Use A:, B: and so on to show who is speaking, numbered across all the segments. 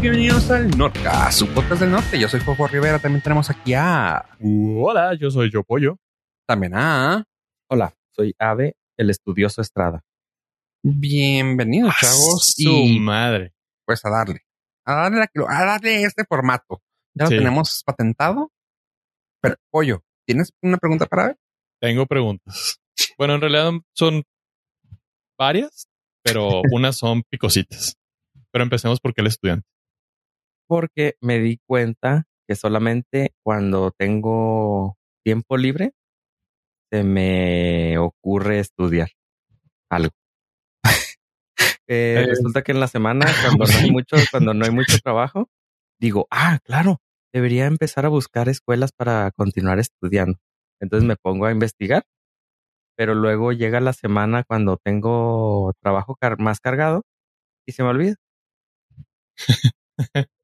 A: bienvenidos al Norca, su podcast del norte. Yo soy Jojo Rivera. También tenemos aquí a.
B: Hola, yo soy Yo Pollo.
A: También a.
C: Hola, soy Ave, el estudioso Estrada.
A: Bienvenidos,
B: Ah,
A: chavos.
B: Su
A: Y
B: madre.
A: pues a darle. A darle, la- a darle este formato. Ya lo
B: Sí.
A: tenemos patentado. Pero, Pollo, ¿tienes una pregunta para ver?
B: Tengo preguntas. Bueno, en realidad son varias, pero unas son picositas. Pero empecemos porque el estudiante.
C: Porque me di cuenta que solamente cuando tengo tiempo libre se me ocurre estudiar algo. Eh,
B: Eh,
C: resulta que en la semana, cuando no hay mucho, cuando no hay mucho trabajo, digo, ah, claro, debería empezar a buscar escuelas para continuar estudiando. Entonces me pongo a investigar, pero luego llega la semana cuando tengo trabajo car- más cargado y se me olvida.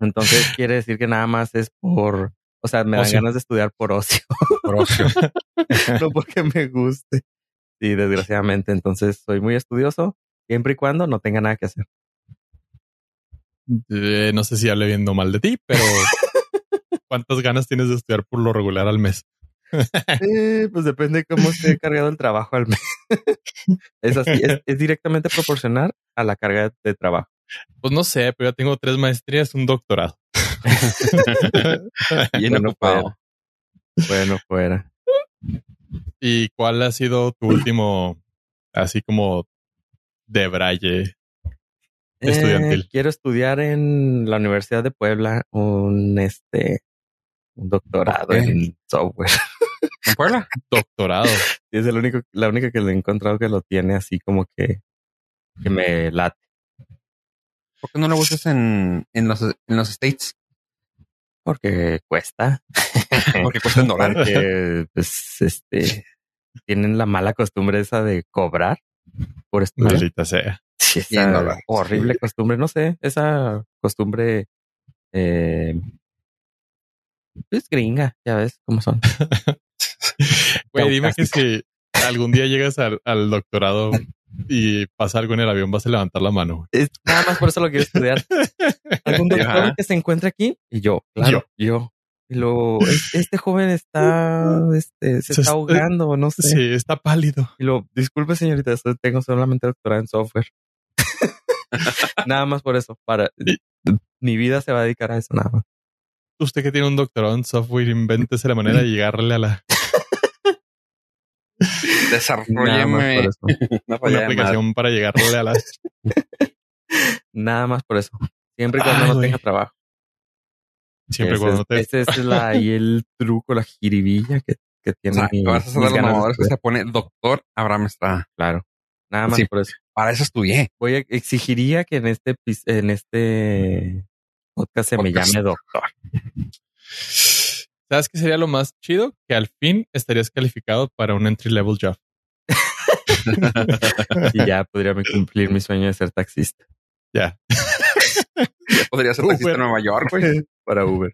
C: Entonces quiere decir que nada más es por, o sea, me dan
B: Ocio.
C: ganas de estudiar por ocio,
A: Por ocio.
C: no porque me guste. Sí, desgraciadamente. Entonces soy muy estudioso siempre y cuando no tenga nada que hacer.
B: Eh, no sé si hable viendo mal de ti, pero ¿cuántas ganas tienes de estudiar por lo regular al mes?
C: Eh, pues depende de cómo esté cargado el trabajo al mes. es así, es, es directamente proporcional a la carga de trabajo.
B: Pues no sé, pero ya tengo tres maestrías, un doctorado.
A: Bien
C: Bueno,
A: ocupado.
C: Bueno, fuera.
B: ¿Y cuál ha sido tu último, así como de braille? Estudiantil.
C: Eh, quiero estudiar en la Universidad de Puebla un este un doctorado en software.
A: ¿En Puebla?
B: Doctorado.
C: Y es el único, la única que le he encontrado que lo tiene así como que, que me late.
A: ¿Por qué no lo buscas en, en, los, en los States?
C: Porque cuesta.
A: Porque cuesta en dólares.
C: Porque pues este tienen la mala costumbre esa de cobrar por estudiar.
B: Maldita sea.
C: Sí, esa horrible costumbre, no sé, esa costumbre eh, pues gringa, ya ves cómo son.
B: Güey, dime que si algún día llegas al, al doctorado y pasa algo en el avión, vas a levantar la mano.
C: Es nada más por eso lo quiero estudiar. ¿Algún doctor
A: Ajá.
C: que se encuentre aquí? Y yo, claro, yo. Y luego, "Es- este joven está, este, se
B: Se
C: está
B: está-
C: ahogando, no sé.
B: Sí, está pálido.
C: Y luego, disculpe señorita, esto- tengo solamente doctorado en software. nada más por eso, para, mi vida se va a dedicar a eso, nada más.
B: Usted que tiene un doctorado en software, invéntese la manera de llegarle a la
A: Desarrolleme una
B: aplicación para llegarle a la.
C: Nada más por eso. Siempre y cuando
B: Ay,
C: no tenga trabajo.
B: Siempre y
C: ese,
B: cuando
C: es,
B: te.
C: ese es la, y el truco, la jiribilla que, que
A: O
C: tiene
A: sea,
C: mi-
A: vas a ser los mamadores que se pone doctor Abraham Estrada.
C: Claro. Nada más
A: Sí.
C: por eso.
A: Para eso estudié.
C: Voy a exigiría que en este en este podcast se me llame doctor.
B: ¿Sabes qué sería lo más chido? Que al fin estarías calificado para un entry level job.
C: Y ya podría me cumplir mi sueño de ser taxista.
B: Ya,
A: Ya podría ser taxista en. Nueva York, güey.
C: Para Uber.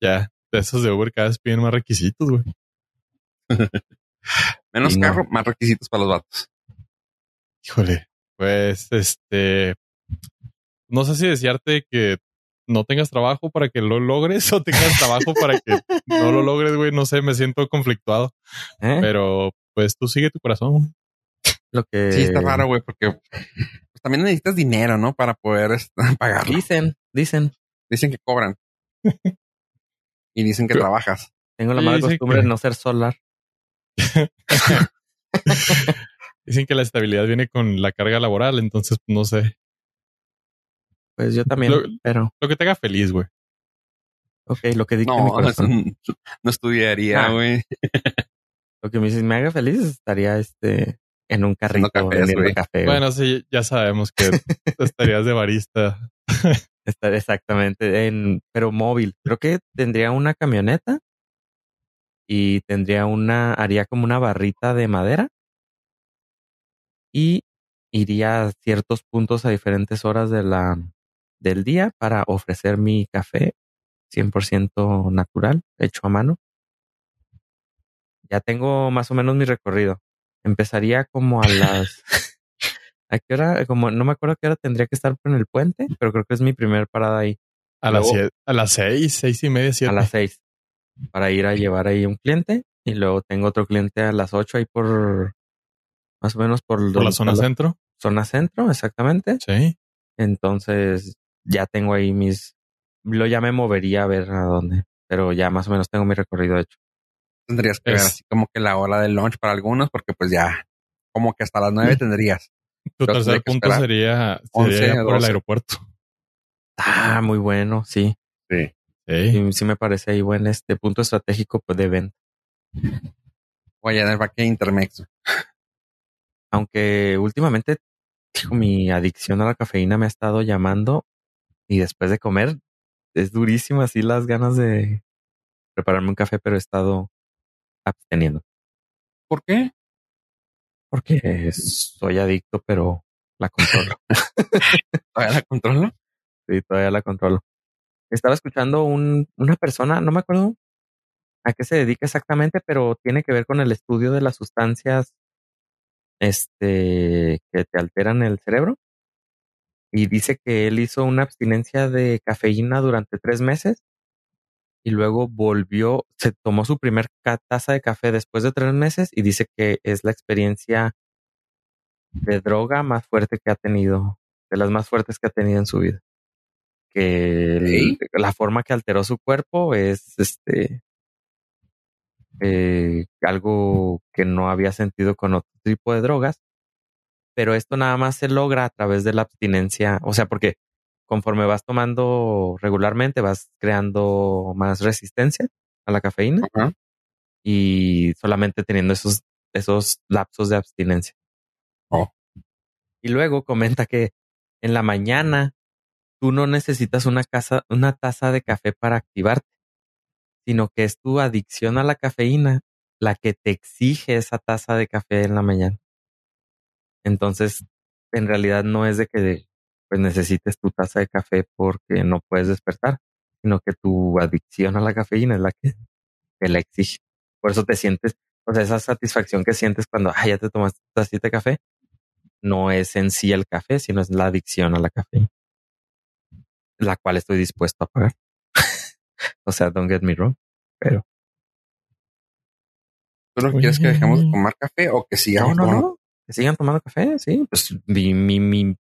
B: ya. De esos de Uber cada vez piden más requisitos, güey.
A: Menos
C: no.
A: carro, más requisitos para los vatos.
B: Híjole, pues este. No sé si desearte que no tengas trabajo para que lo logres o tengas trabajo para que no lo logres, güey. No sé, me siento conflictuado,
C: ¿Eh?
B: pero pues tú sigue tu corazón. güey.
C: Lo que
A: Sí, está raro, güey, porque pues, también necesitas dinero, ¿no? Para poder este, pagarlo.
C: Dicen, dicen.
A: Dicen que cobran. y dicen que
B: Pero-
A: trabajas.
C: Tengo la mala costumbre
B: que-
C: de no ser solar.
B: Dicen que la estabilidad viene con la carga laboral, entonces no sé.
C: Pues yo también,
B: Lo-
C: pero
B: Lo que te haga feliz, güey.
C: ok, lo que dicta mi
A: No,
C: corazón.
A: no estudiaría,
C: Ah.
A: güey.
C: Lo que me, dice, me haga feliz estaría este en un carrito
A: cafés,
C: café. güey.
B: Bueno, sí, ya sabemos que estarías de barista.
C: Estar exactamente en, pero móvil. Creo que tendría una camioneta y tendría una, haría como una barrita de madera y iría a ciertos puntos a diferentes horas de la, del día para ofrecer mi café 100% natural, hecho a mano. Ya tengo más o menos mi recorrido. Empezaría como a las ¿A qué hora? Como no me acuerdo a qué hora tendría que estar en el puente, pero creo que es mi primer parada ahí.
B: A las, siete- a las seis, seis y media, siete.
C: A las seis. Para ir a llevar ahí un cliente. Y luego tengo otro cliente a las ocho ahí por más o menos por,
B: por la zona centro.
C: zona centro, exactamente.
B: Sí.
C: Entonces ya tengo ahí mis. Lo ya me movería a ver a dónde. Pero ya más o menos tengo mi recorrido hecho.
A: Tendrías que ver así como que la hora del lunch para algunos, porque pues ya, como que hasta las nueve tendrías.
B: Tu
A: Pero
B: tercer punto sería,
A: 11
B: sería
A: a
B: por el
A: 12.
B: aeropuerto.
C: Ah, muy bueno, sí.
A: Sí.
B: Sí.
C: Sí, sí me parece ahí buen este punto estratégico pues, de venta.
A: O allá en el parque Intermex.
C: Aunque últimamente hijo, mi adicción a la cafeína me ha estado llamando y después de comer es durísimo así las ganas de prepararme un café, pero he estado absteniendo
A: ¿Por qué?
C: porque soy adicto, pero la controlo.
A: ¿Todavía la controlo?
C: sí, todavía la controlo. Estaba escuchando un, una persona, no me acuerdo a qué se dedica exactamente, pero tiene que ver con el estudio de las sustancias este, que te alteran el cerebro. Y dice que él hizo una abstinencia de cafeína durante tres meses y luego volvió, se tomó su primer taza de café después de tres meses y dice que es la experiencia de droga más fuerte que ha tenido, de las más fuertes que ha tenido en su vida. Que el- la forma que alteró su cuerpo es este eh, algo que no había sentido con otro tipo de drogas, pero esto nada más se logra a través de la abstinencia, o sea, porque conforme vas tomando regularmente vas creando más resistencia a la cafeína y solamente teniendo esos, esos lapsos de abstinencia.
A: Oh.
C: Y luego comenta que en la mañana tú no necesitas una, casa, una taza de café para activarte, sino que es tu adicción a la cafeína la que te exige esa taza de café en la mañana. Entonces, en realidad no es de que pues necesites tu taza de café porque no puedes despertar, sino que tu adicción a la cafeína es la que te la exige. Por eso te sientes, o sea, esa satisfacción que sientes cuando ah, ya te tomaste tu tacita de café, no es en sí el café, sino es la adicción a la cafeína, la cual estoy dispuesto a pagar. o sea, don't get me wrong, pero
A: ¿Tú lo que quieres que dejemos de tomar café o que
C: no,
A: sigamos
C: no,
A: tomando?
C: no, que sigan tomando café, sí. Pues mi, mi, mi-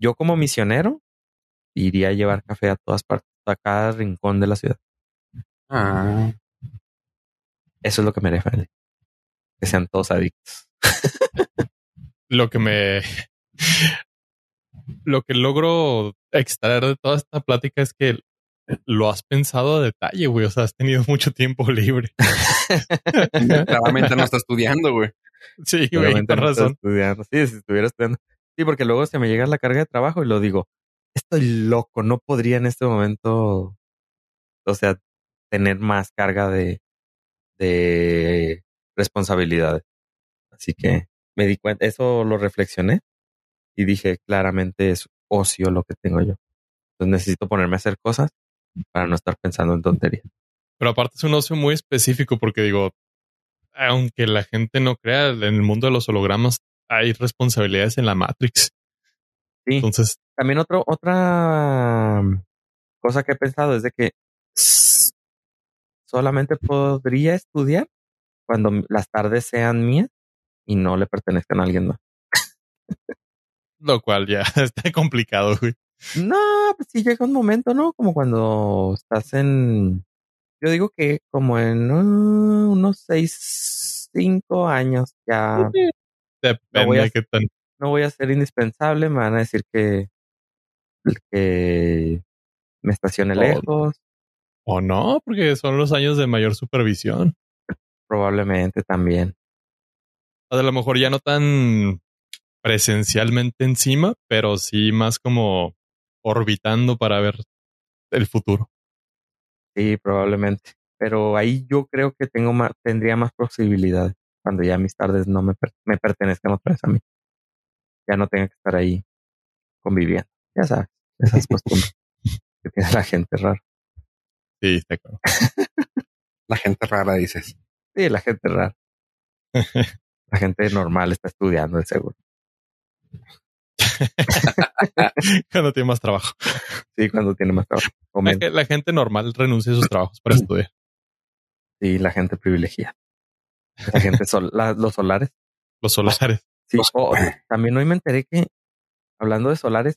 C: yo como misionero iría a llevar café a todas partes, a cada rincón de la ciudad.
A: Ah,
C: Eso es lo que me refiero. Que sean todos adictos.
B: Lo que me. Lo que logro extraer de toda esta plática es que lo has pensado a detalle, güey. O sea, has tenido mucho tiempo libre.
A: claramente no está estudiando, güey.
B: Sí, güey,
C: estoy
B: razón.
C: estudiando. Sí, si estuviera estudiando. Sí, porque luego se me llega la carga de trabajo y lo digo, estoy loco, no podría en este momento, o sea, tener más carga de, de responsabilidades. Así que me di cuenta, eso lo reflexioné y dije, claramente es ocio lo que tengo yo. Entonces necesito ponerme a hacer cosas para no estar pensando en tonterías.
B: Pero aparte es un ocio muy específico porque digo, aunque la gente no crea, en el mundo de los hologramas hay responsabilidades en la Matrix.
C: Sí.
B: Entonces,
C: También otro, otra mm, cosa que he pensado es de que solamente podría estudiar cuando las tardes sean mías y no le pertenezcan a alguien más.
B: lo cual ya está complicado, güey.
C: No, pues sí llega un momento, ¿no? Como cuando estás en, yo digo que como en uh, unos seis, cinco años ya
B: Depende
C: voy a-
B: qué tan.
C: no voy a ser indispensable, me van a decir que, que me estacione lejos,
B: O no, porque son los años de mayor supervisión.
C: probablemente también.
B: O a lo mejor ya no tan presencialmente encima, pero sí más como orbitando para ver el futuro.
C: Sí, probablemente. Pero ahí yo creo que tengo más, tendría más posibilidades cuando ya mis tardes no me, me pertenezcan otra vez a mí. Ya no tenga que estar ahí conviviendo. Ya sabes, esas costumbres que tiene la gente rara.
B: Sí, te acuerdo.
A: La gente rara, dices.
C: Sí, la gente rara. La gente normal está estudiando, de seguro.
B: cuando tiene más trabajo.
C: Sí, cuando tiene más trabajo. O
B: La, la gente normal renuncia a sus trabajos para estudiar.
C: Sí, la gente privilegiada. La gente sol, la- los solares.
B: Los solares.
C: Sí. Oh, también hoy me enteré que, hablando de solares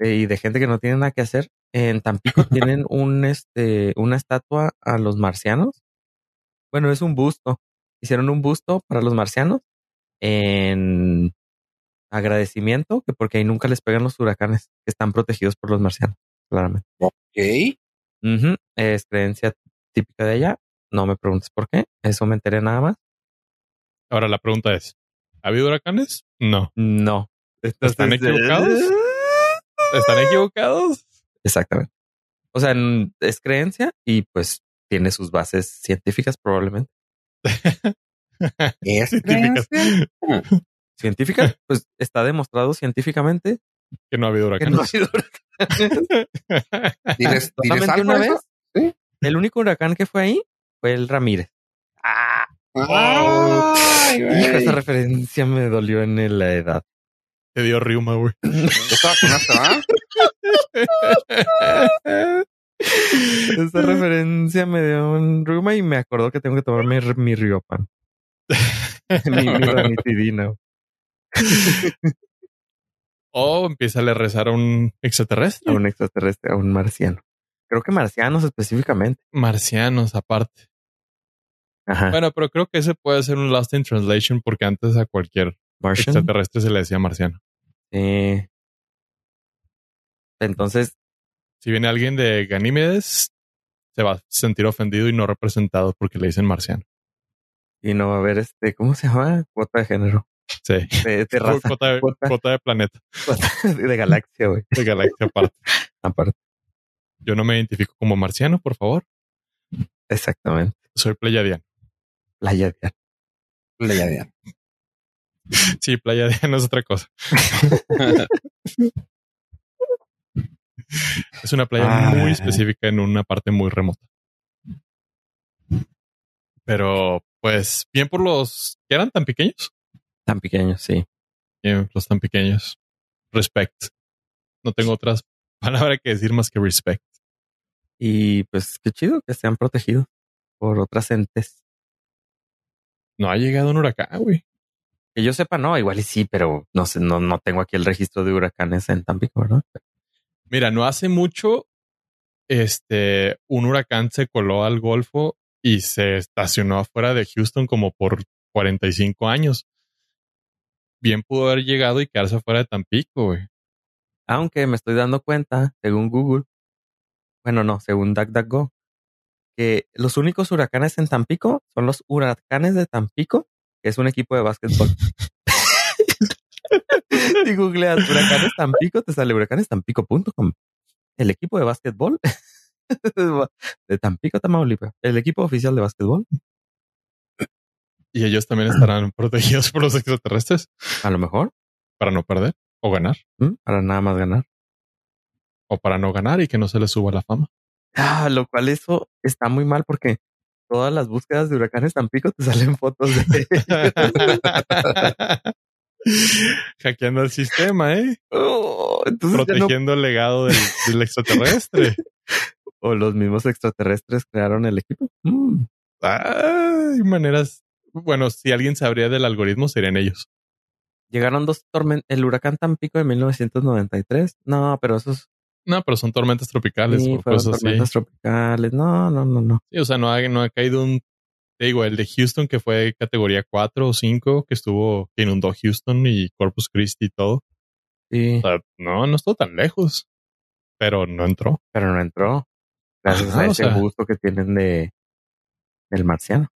C: eh, y de gente que no tiene nada que hacer, en Tampico tienen un este una estatua a los marcianos. Bueno, es un busto. Hicieron un busto para los marcianos en agradecimiento que porque ahí nunca les pegan los huracanes, que están protegidos por los marcianos, claramente.
A: Ok.
C: Es creencia típica de ella. No me preguntes por qué. Eso me enteré nada más.
B: Ahora la pregunta es, ¿ha habido huracanes? No.
C: No.
B: ¿Están equivocados? ¿Están equivocados?
C: Exactamente. O sea, es creencia y pues tiene sus bases científicas probablemente.
A: ¿Es
B: Científicas.
C: Científica, pues está demostrado científicamente
B: que no ha habido
C: que no ha
B: huracanes.
C: sido huracán.
A: ¿Diles, diles
C: Solamente
A: algo
C: una vez.
A: Sí.
C: El único huracán que fue ahí fue el Ramírez.
A: Ay,
C: Hijo,
A: güey.
C: esa referencia me dolió en la edad.
B: Te dio riuma, güey.
A: ¿Esta vacunaste, va?
C: Esa referencia me dio un ruma y me acordó que tengo que tomarme mi, mi Riopan. mi, mi ranitidina.
B: O empieza a rezar a un extraterrestre.
C: A un extraterrestre, a un marciano. Creo que marcianos específicamente.
B: Marcianos aparte.
C: Ajá.
B: Bueno, pero creo que ese puede ser un Lost in Translation porque antes a cualquier
C: Martian.
B: extraterrestre se le decía marciano.
C: Eh, entonces,
B: Si viene alguien de Ganímedes, se va a sentir ofendido y no representado porque le dicen marciano.
C: y no va a haber este, ¿cómo se llama? Cuota de género.
B: Sí.
C: De, de raza.
B: Cuota de,
C: Cuota.
B: cuota de planeta,
C: Cuota de galaxia, güey.
B: de galaxia aparte.
C: Aparte.
B: Yo no me identifico como marciano, por favor.
C: Exactamente.
B: Soy pleiadiano.
C: De
A: Pleiadiano.
B: Sí, pleiadiano es otra cosa. es una playa
A: Ah.
B: muy específica en una parte muy remota. Pero, pues, bien por los que eran tan pequeños.
C: Tan pequeños, sí.
B: Los tan pequeños. Respect. No tengo otras palabras que decir más que respect.
C: Y pues qué chido que sean protegidos por otras entes.
B: No ha llegado un huracán, güey.
C: Que yo sepa, no, igual y sí, pero no sé, no, no tengo aquí el registro de huracanes en Tampico, ¿verdad?
B: Mira, no hace mucho, este, un huracán se coló al Golfo y se estacionó afuera de Houston como por 45 años. Bien pudo haber llegado y quedarse afuera de Tampico, güey.
C: Aunque me estoy dando cuenta, según Google, bueno, no, según DuckDuckGo, que los únicos huracanes en Tampico son los huracanes de Tampico, que es un equipo de básquetbol. si googleas huracanes Tampico, te sale huracanestampico.com. El equipo de básquetbol de Tampico, Tamaulipas. El equipo oficial de básquetbol.
B: Y ellos también estarán protegidos por los extraterrestres
C: A lo mejor,
B: para no perder o ganar
C: ¿m? para nada más ganar.
B: o para no ganar y que no se les suba la fama.
C: Ah, lo cual eso está muy mal porque todas las búsquedas de huracanes Tampico te salen fotos de
B: Hackeando el sistema, ¿eh?
C: Oh, no-
B: Protegiendo el legado del, del extraterrestre.
C: o los mismos extraterrestres crearon el equipo. Mm.
B: Hay maneras. Bueno, si alguien sabría del algoritmo, serían ellos.
C: Llegaron dos tormentas, el huracán Tampico de 1993. No, pero esos
B: No, pero son tormentas tropicales
C: sí,
B: o
C: fueron
B: cosas así.
C: tormentas tropicales. No, no, no, no.
B: Sí, o sea, no ha, no ha caído un. Te digo, el de Houston, que fue categoría 4 o 5, que estuvo, que inundó Houston y Corpus Christi y todo.
C: Sí,
B: O sea, no, no estuvo tan lejos, pero no entró.
C: pero no entró. Gracias
B: Ajá,
C: a
B: o
C: ese
B: sea.
C: gusto que tienen de del marciano.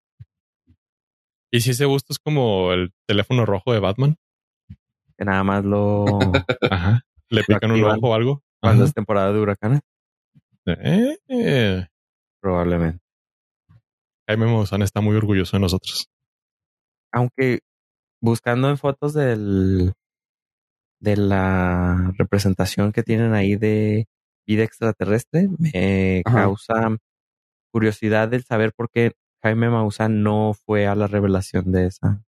B: Y si ese gusto es como el teléfono rojo de Batman,
C: Que nada más lo
B: ajá, le pican un ojo o algo.
C: cuando
B: Ajá.
C: es temporada de huracanes,
B: Eh, eh.
C: probablemente.
B: Jaime Maussan está muy orgulloso de nosotros.
C: Aunque buscando en fotos del de la representación que tienen ahí de vida extraterrestre, me
A: Ajá.
C: causa curiosidad el saber por qué Jaime Maussan no fue a la revelación de esa.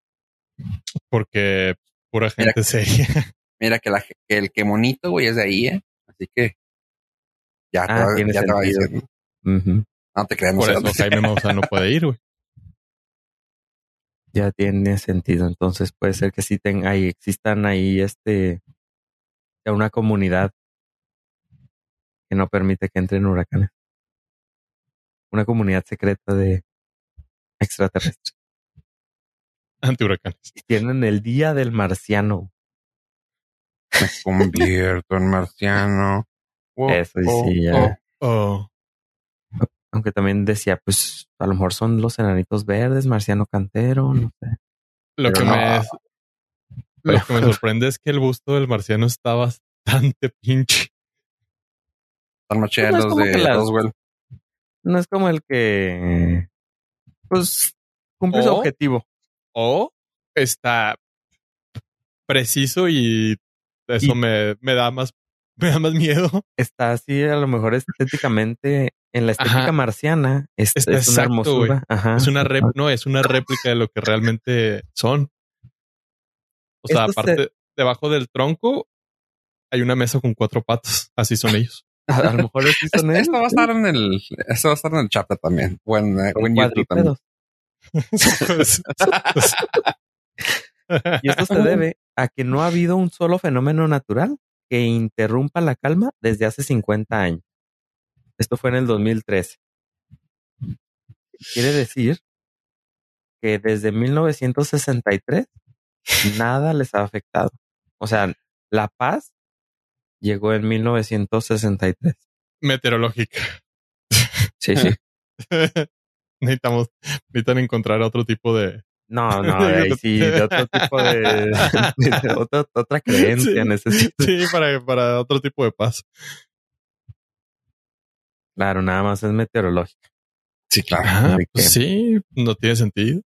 B: Porque pura
A: Mira.
B: gente seria.
A: Mira que, la, que el que monito, güey, es de ahí, ¿eh? Así que ya,
C: Ah,
A: te, ya te va.
C: Ujú.
A: No te creas, no
B: Por eso Jaime Maussan no puede ir, güey.
C: Ya tiene sentido. Entonces puede ser que sí tenga ahí, existan ahí este ya una comunidad que no permite que entren huracanes. Una comunidad secreta de extraterrestres.
B: Antihuracanes.
C: Tienen el día del marciano.
A: me convierto en marciano. Oh,
C: Eso sí,
A: oh,
C: ya.
A: oh.
B: Oh,
C: Aunque también decía, pues a lo mejor son los enanitos verdes, marciano cantero, no sé.
B: lo que
A: no.
B: me lo que me sorprende es que el busto del marciano está bastante pinche.
A: Chidas
C: Pues no como
A: de
C: las-
A: Roswell.
C: No es como el que pues cumple su
B: O-
C: objetivo.
B: O está preciso y eso
C: Y-
B: me, me da más me da más miedo.
C: Está así, a lo mejor estéticamente, en la estética
B: Ajá.
C: marciana, es,
B: Está
C: es una hermosura. Ajá.
B: Es una rep- no, es una réplica de lo que realmente son. O sea,
C: Esto se-
B: aparte, debajo del tronco hay una mesa con cuatro patas. Así son ellos.
C: A, a lo mejor son
A: Esto, esto va a estar en el, esto va a estar en el chat también. O en, eh, o en YouTube también.
C: Y esto se debe a que no ha habido un solo fenómeno natural que interrumpa la calma desde hace 50 años. Esto fue en el 2013. Quiere decir que desde 1963 nada les ha afectado. O sea, la paz llegó en 1963.
B: Meteorológica.
C: Sí, sí.
B: Necesitamos, necesitan encontrar otro tipo de.
C: No, no, de ahí sí, de otro tipo de, de otra, otra creencia
B: Sí.
C: necesito.
B: Sí, para, para otro tipo de paz.
C: Claro, nada más es meteorológico.
A: Sí, claro.
B: Ah, pues sí, no tiene sentido.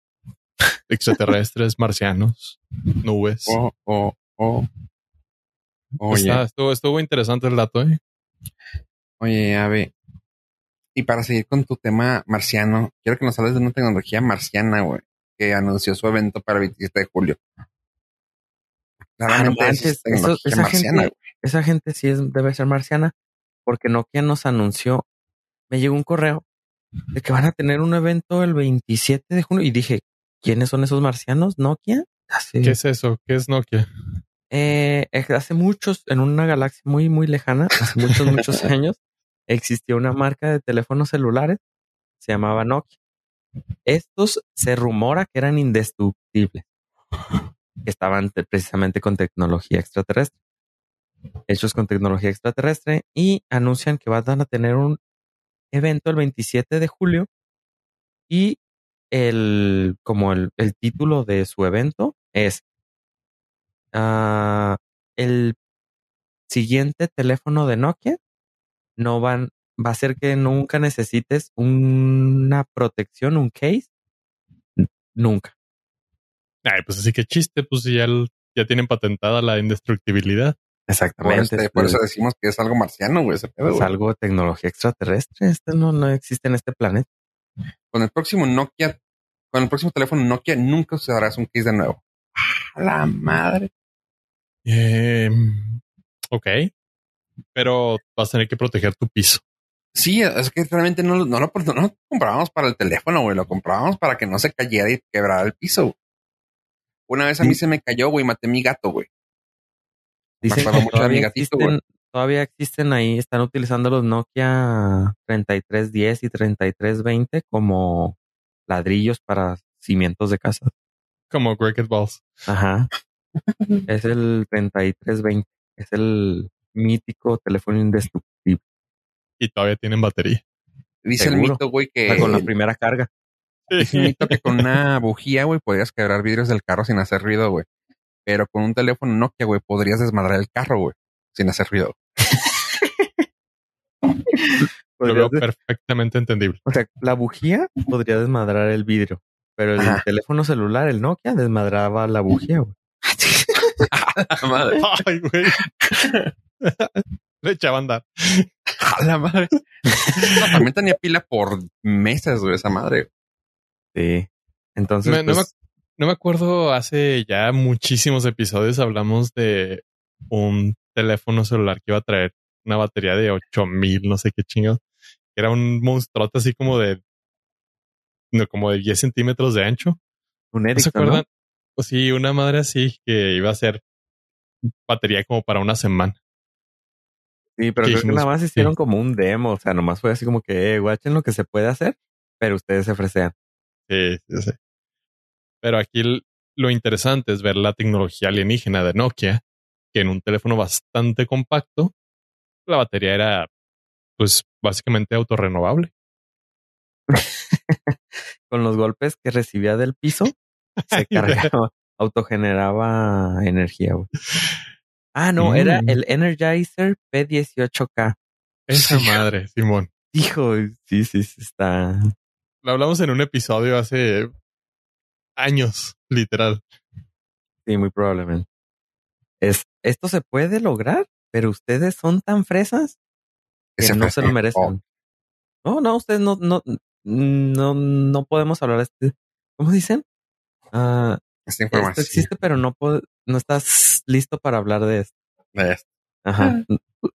B: Extraterrestres, marcianos, nubes.
A: Oh, oh, oh. Oye,
B: Está- estuvo, estuvo interesante el dato, ¿eh?
A: oye, Ave. Y para seguir con tu tema marciano, quiero que nos hables de una tecnología marciana, güey, que anunció su evento para el 27 de julio. Claramente
C: Ah, no
A: es
C: eso-
A: tecnología
C: esa
A: marciana,
C: gente- Esa gente sí es, debe ser marciana, porque Nokia nos anunció, me llegó un correo de que van a tener un evento el 27 de junio y dije, ¿quiénes son esos marcianos? Nokia.
B: ¿Qué es eso? ¿Qué es Nokia?
C: Eh, hace muchos, en una galaxia muy, muy lejana, hace muchos, muchos años, existía una marca de teléfonos celulares, se llamaba Nokia. Estos se rumora que eran indestructibles, estaban te- precisamente con tecnología extraterrestre, hechos con tecnología extraterrestre, y anuncian que van a tener un evento el 27 de julio y el, como el, el título de su evento es ah, el siguiente teléfono de Nokia no van, va a ser que nunca necesites una protección, un case. Nunca.
B: Ay, pues así que chiste, pues si ya, el- ya tienen patentada la indestructibilidad.
A: Por,
C: Exactamente.
A: este- por eso decimos que es algo marciano, güey. ese pedo,
C: es
A: güey.
C: algo de tecnología extraterrestre. Esto no, no existe en este planeta.
A: Con el próximo Nokia, con el próximo teléfono Nokia, nunca usarás un case de nuevo. ¡A la madre!
B: Eh, ok. Pero vas a tener que proteger tu piso.
A: Sí, es que realmente no, lo- no, lo, no lo comprábamos para el teléfono, güey. Lo comprábamos para que no se cayera y quebrara el piso. güey. Una vez a mí
C: Sí.
A: se me cayó, güey, maté mi gato, güey.
C: Dicen que
A: mucho de mi
C: todavía
A: gatito,
C: existen, todavía existen ahí, están utilizando los Nokia 3310 y 3320 como ladrillos para cimientos de casa.
B: Como Cricket Balls.
C: Ajá. es el 3320. Es el mítico teléfono indestructible.
B: Y todavía tienen batería.
A: Dice el mito, güey,
C: O
A: que
C: sea, con la primera carga.
A: dice el mito que con una bujía, güey, podrías quebrar vidrios del carro sin hacer ruido, güey. Pero con un teléfono Nokia, güey, podrías desmadrar el carro, güey, sin hacer ruido.
B: Lo veo perfectamente entendible.
C: o sea, la bujía podría desmadrar el vidrio, pero el
A: Ajá.
C: teléfono celular, el Nokia, desmadraba la bujía. güey.
A: Madre.
B: Ay, güey. Le echaba a andar.
A: A la madre. No, también tenía pila por meses, güey, esa madre.
C: Sí. Entonces,
B: Me- no, me,
C: pues,
B: no me acuerdo, hace ya muchísimos episodios hablamos de un teléfono celular que iba a traer una batería de 8000, no sé qué chingados. Era un monstruote así como de, no, como de 10 centímetros de ancho.
C: Un
B: ¿No se
C: Ericsson,
B: acuerdan? Pues sí, una madre así que iba a ser batería como para una semana.
C: Sí, pero creo que nada más
B: sí.
C: hicieron como un demo. O sea, nomás fue así como que, eh, guachen lo que se puede hacer, pero ustedes se ofrecen.
B: Sí, sí, sí. Pero aquí lo interesante es ver la tecnología alienígena de Nokia, que en un teléfono bastante compacto, la batería era, pues, básicamente autorrenovable.
C: Con los golpes que recibía del piso, se cargaba, autogeneraba energía. Ah, no, era el Energizer P18K.
B: Esa madre, Simón.
C: Hijo, sí, sí, sí, está.
B: Lo hablamos en un episodio hace años, literal.
C: Sí, muy probablemente. Es, esto se puede lograr, pero ustedes son tan fresas que
A: Ese
C: no se lo merecen. No, no, ustedes no, no, no, no podemos hablar este. ¿Cómo dicen? Ah,
A: Esta
C: esto existe, pero no, no estás listo para hablar de esto.
A: de esto.
C: Ajá.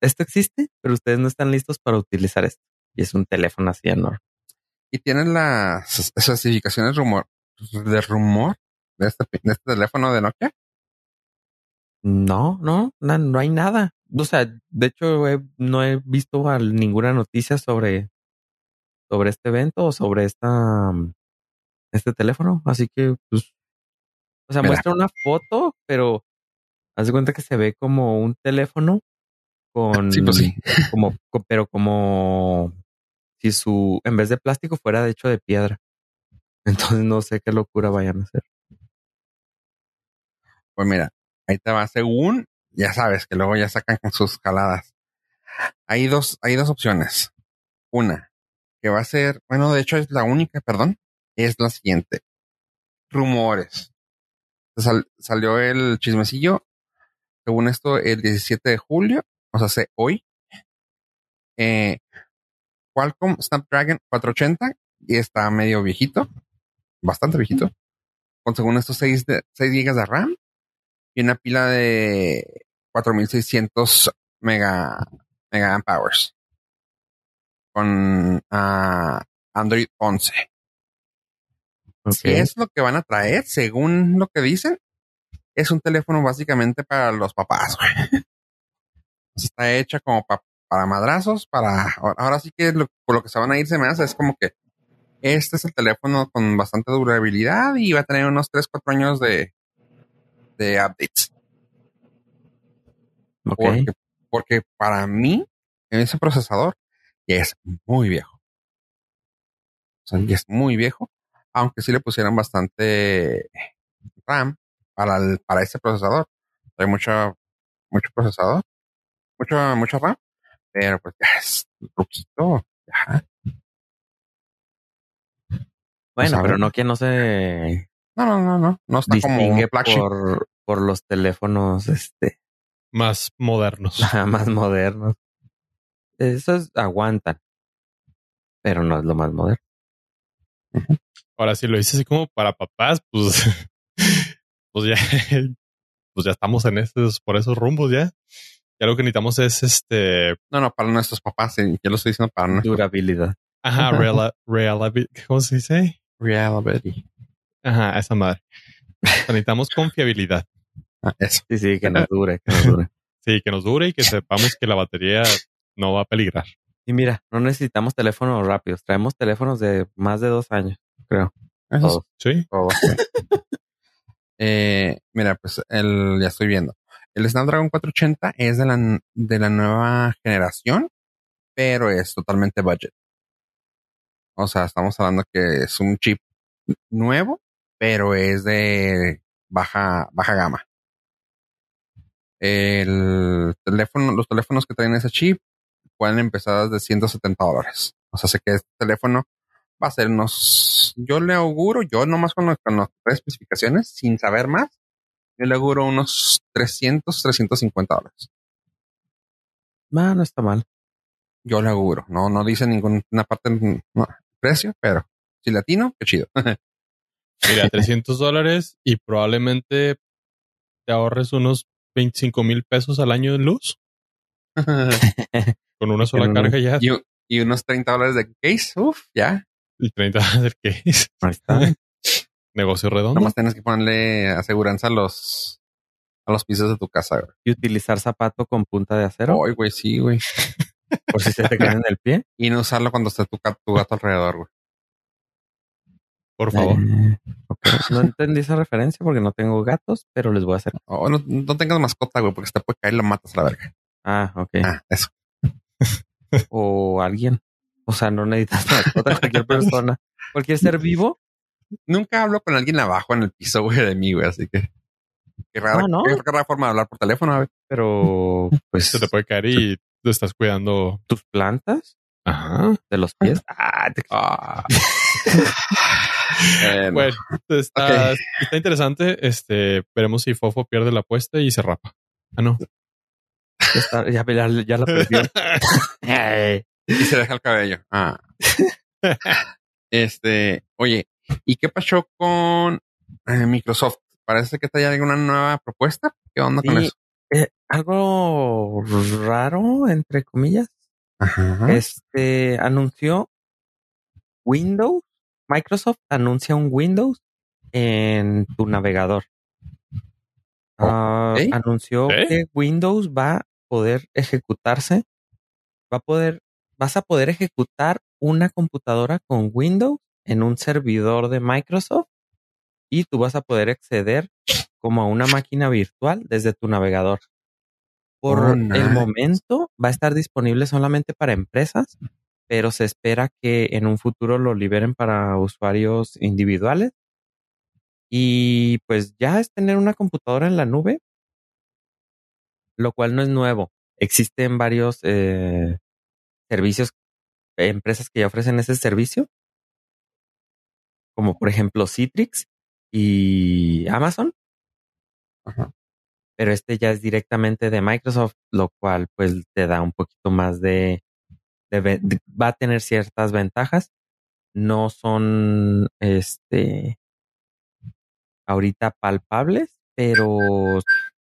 C: Esto existe, pero ustedes no están listos para utilizar esto. Y es un teléfono así enorme.
A: Y tienen las especificaciones rumor, de rumor de este, de este teléfono de Nokia.
C: No, no, no, no hay nada. O sea, de hecho, he- no he visto ninguna noticia sobre, sobre este evento o sobre esta, este teléfono. Así que, pues, o sea,
A: Mira.
C: muestra una foto, pero haz de cuenta que se ve como un teléfono con,
A: Sí, pues sí.
C: como, co- pero como si su, en vez de plástico fuera de hecho de piedra. Entonces no sé qué locura vayan a hacer.
A: Pues mira, ahí te va. Según, ya sabes que luego ya sacan con sus jaladas. Hay dos, hay dos opciones. Una, que va a ser, bueno, de hecho es la única, perdón, es la siguiente. Rumores. Sal- salió el chismecillo, según esto, el 17 de julio, o sea, hoy. Eh, Qualcomm Snapdragon 480 y está medio viejito, bastante viejito, con según esto 6, de, 6 GB de RAM y una pila de 4600 mega, mega amp hours con ah, Android 11. Si es lo que van a traer, según lo que dicen, es un teléfono básicamente para los papás. güey. Está hecha como pa- para madrazos, para ahora sí que lo, por lo que se van a ir se me hace es como que este es el teléfono con bastante durabilidad y va a tener unos 3, 4 años de, de updates.
C: Ok.
A: Porque, porque para mí, ese procesador ya es muy viejo. O sea, ya es muy viejo. Aunque sí le pusieran bastante RAM para, el- para ese procesador. Hay mucho, mucho procesador, mucho, mucho RAM, pero pues ya es poquito. Ya.
C: Bueno,
A: a
C: pero. Nokia no se
A: No, no, no, no. No está como
C: distingue
A: un flagship.
C: por, por los teléfonos este
B: Más modernos.
C: más modernos. Esos aguantan, pero no es lo más moderno.
B: Ahora, si lo dices así como para papás, pues, pues ya, pues ya estamos en esos, por esos rumbos ya. Ya lo que necesitamos es este,
A: No, no, para nuestros papás. sí, Yo lo estoy diciendo para nuestros
C: Durabilidad.
B: ajá, real, real, ¿cómo se dice?
A: reality.
B: Ajá, esa madre. Necesitamos confiabilidad.
A: Ah, eso.
C: Sí, sí, que nos dure, que nos dure.
B: Sí, que nos dure y que sepamos que la batería no va a peligrar.
C: Y mira, no necesitamos teléfonos rápidos, traemos teléfonos de más de dos años, creo.
A: Eso es
C: Todos.
B: Sí.
A: todo. eh, mira, pues el, ya estoy viendo. El Snapdragon 480 es de la, de la nueva generación, pero es totalmente budget. O sea, estamos hablando que es un chip nuevo, pero es de baja, baja gama. El teléfono, los teléfonos que traen ese chip pueden empezar desde 170 dólares. O sea, sé que este teléfono va a ser unos, yo le auguro, yo nomás con, los- con las tres especificaciones, sin saber más, yo le auguro unos 300, 350 dólares.
C: Ah, no está mal.
A: Yo le auguro. No, no dice ninguna parte no, precio, pero si latino, qué chido.
B: Mira, 300 dólares y probablemente te ahorres unos 25 mil pesos al año en luz. Con una sola carga ya.
A: Y, y, unos 30 dólares de case, uff, ya.
B: Y 30 dólares de case. Ahí está. Negocio redondo.
A: Nomás tienes que ponerle aseguranza a los a los pisos de tu casa, güey.
C: Y utilizar zapato con punta de acero.
A: Ay, güey, sí, güey.
C: Por si se te cae en el pie.
A: Y no usarlo cuando esté tu, tu gato alrededor, güey.
B: Por favor.
C: Eh, okay. No entendí esa referencia porque no tengo gatos, pero les voy a hacer.
A: Oh, no, no tengas mascota, güey, porque se te puede caer y lo matas a la verga.
C: Ah, ok.
A: Ah, eso.
C: o alguien. O sea, no necesitas mascota, cualquier persona. Cualquier ser vivo.
A: Nunca hablo con alguien abajo en el piso, güey, de mí, güey, así que. Qué rara, no, no. Qué rara forma de hablar por teléfono, güey.
C: Pero, pues.
B: Se te puede caer y tú estás cuidando
C: tus plantas.
B: Ajá.
C: De los pies.
B: Ah, te... ah. bueno, está, okay. está, interesante. Este, veremos si Fofo pierde la apuesta y se rapa. Ah, no.
C: Está, ya, ya, ya, la perdió.
A: Y se deja el cabello. Ah. este, oye, ¿y qué pasó con eh, Microsoft? Parece que hay alguna nueva propuesta. ¿Qué onda
C: sí,
A: con eso?
C: Eh, algo raro, entre comillas.
A: Ajá.
C: Este anunció Windows. Microsoft anuncia un Windows en tu navegador. Uh, anunció que Windows va a poder ejecutarse. Va a poder, vas a poder ejecutar una computadora con Windows en un servidor de Microsoft y tú vas a poder acceder como a una máquina virtual desde tu navegador. Por
A: Oh,
C: el momento va a estar disponible solamente para empresas, pero se espera que en un futuro lo liberen para usuarios individuales. Y pues ya es tener una computadora en la nube, lo cual no es nuevo. Existen varios eh, servicios, empresas que ya ofrecen ese servicio, como por ejemplo Citrix y Amazon.
A: Ajá.
C: Pero este ya es directamente de Microsoft, lo cual pues te da un poquito más de, de, de va a tener ciertas ventajas. No son este ahorita palpables, pero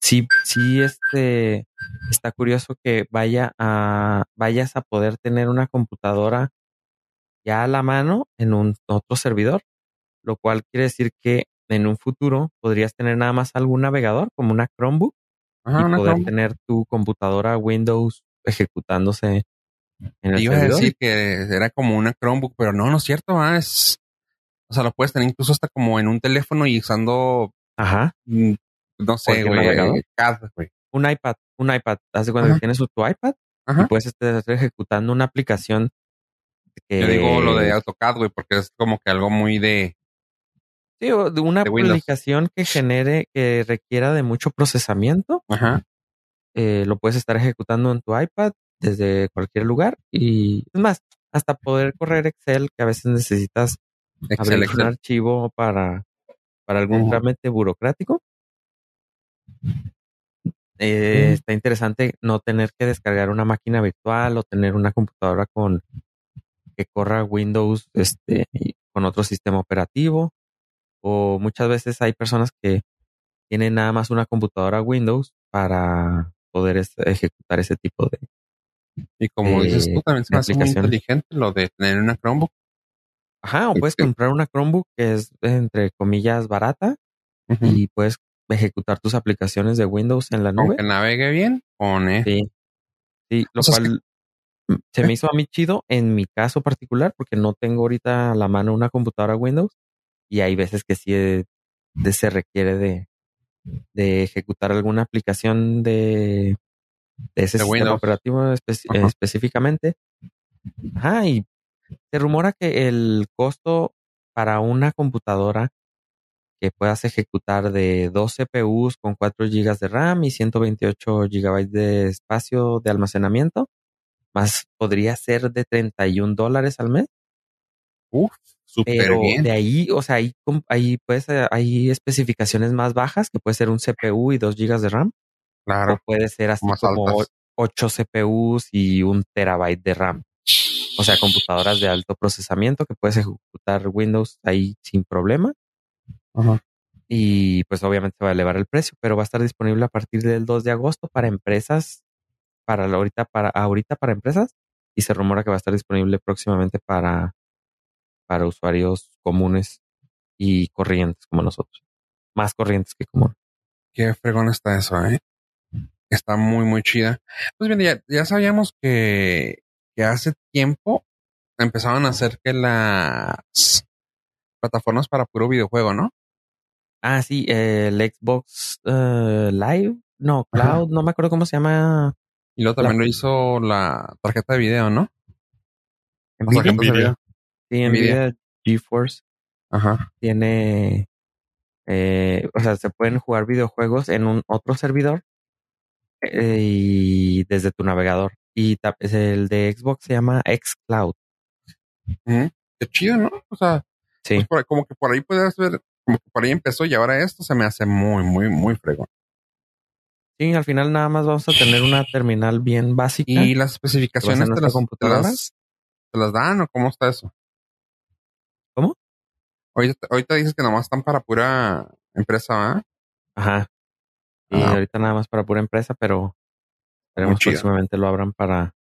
C: sí, sí, este está curioso que vaya a vayas a poder tener una computadora ya a la mano en un otro servidor, lo cual quiere decir que en un futuro podrías tener nada más algún navegador como una Chromebook
A: Ajá,
C: y
A: una
C: poder
A: Chromebook.
C: tener tu computadora Windows ejecutándose en el
A: Te iba a decir que era como una Chromebook, pero no, no es cierto, ¿ah? es, o sea, lo puedes tener incluso hasta como en un teléfono y usando,
C: Ajá,
A: mm, no sé, güey, eh, güey.
C: un iPad, un iPad. Haz de cuenta
A: Ajá.
C: que tienes tu iPad y puedes estar ejecutando una aplicación que
A: Yo digo lo de AutoCAD, güey, porque es como que algo muy de,
C: Sí, o de una
A: de
C: aplicación que genere, que requiera de mucho procesamiento,
A: ajá,
C: eh, lo puedes estar ejecutando en tu iPad desde cualquier lugar y es más, hasta poder correr Excel, que a veces necesitas
A: Excel,
C: abrir un archivo para, para algún
A: Ujú.
C: trámite burocrático. Eh. Está interesante no tener que descargar una máquina virtual o tener una computadora con que corra Windows este, y con otro sistema operativo. O muchas veces hay personas que tienen nada más una computadora Windows para poder es- ejecutar ese tipo de...
A: Y como dices tú, también se me hace muy inteligente lo de tener una Chromebook.
C: Ajá, o puedes
A: Este-
C: comprar una Chromebook que es entre comillas barata y puedes ejecutar tus aplicaciones de Windows en la nube.
A: Aunque navegue bien, pone.
C: Sí. Sí, lo
A: O sea, es
C: cual se me hizo a mí chido en mi caso particular porque no tengo ahorita a la mano una computadora Windows y hay veces que sí eh, de- se requiere de, de ejecutar alguna aplicación de, de ese sistema
A: Windows.
C: operativo espe-
A: Ajá.
C: específicamente. Ajá, y se rumora que el costo para una computadora que puedas ejecutar de dos CPUs con 4 GB de RAM y 128 GB de espacio de almacenamiento, más podría ser de 31 dólares al mes.
A: Uf, súper
C: Pero
A: bien.
C: de ahí, o sea, ahí, ahí puedes, eh, hay especificaciones más bajas, que puede ser un CPU y 2 GB de RAM,
A: Claro.
C: o puede ser así
A: Más
C: como
A: altas.
C: 8 CPUs y un terabyte de RAM. O sea, computadoras de alto procesamiento que puedes ejecutar Windows ahí sin problema.
A: Ajá.
C: y pues obviamente va a elevar el precio, pero va a estar disponible a partir del 2 de agosto para empresas, para la ahorita, para ahorita para empresas, y se rumora que va a estar disponible próximamente para, para usuarios comunes y corrientes como nosotros. Más corrientes que comunes.
A: Qué fregón está eso, ¿eh? Está muy, muy chida. Pues bien, ya, ya sabíamos que, que hace tiempo empezaban a hacer que las plataformas para puro videojuego, ¿no?
C: Ah, sí, el Xbox uh, Live, no, Cloud, no me acuerdo cómo se llama.
A: Y luego también lo hizo la tarjeta de video, ¿no?
C: Nvidia. Nvidia. Sí, Nvidia, GeForce.
A: Ajá.
C: Tiene, eh, o sea, se pueden jugar videojuegos en un otro servidor eh, y desde tu navegador. Y el de Xbox se llama xCloud.
A: Qué chido, ¿no? O sea,
C: sí.
A: Pues como que por ahí puedes ver como que por ahí empezó y ahora esto se me hace muy, muy, muy fregón.
C: Sí, al final nada más vamos a tener una terminal bien básica.
A: ¿Y las especificaciones de las computadoras? ¿Te las dan o cómo está eso?
C: ¿Cómo?
A: Ahorita, ahorita dices que nomás están para pura empresa, ¿ah?
C: Ajá. Y ahorita nada más para pura empresa, pero esperemos próximamente lo abran para,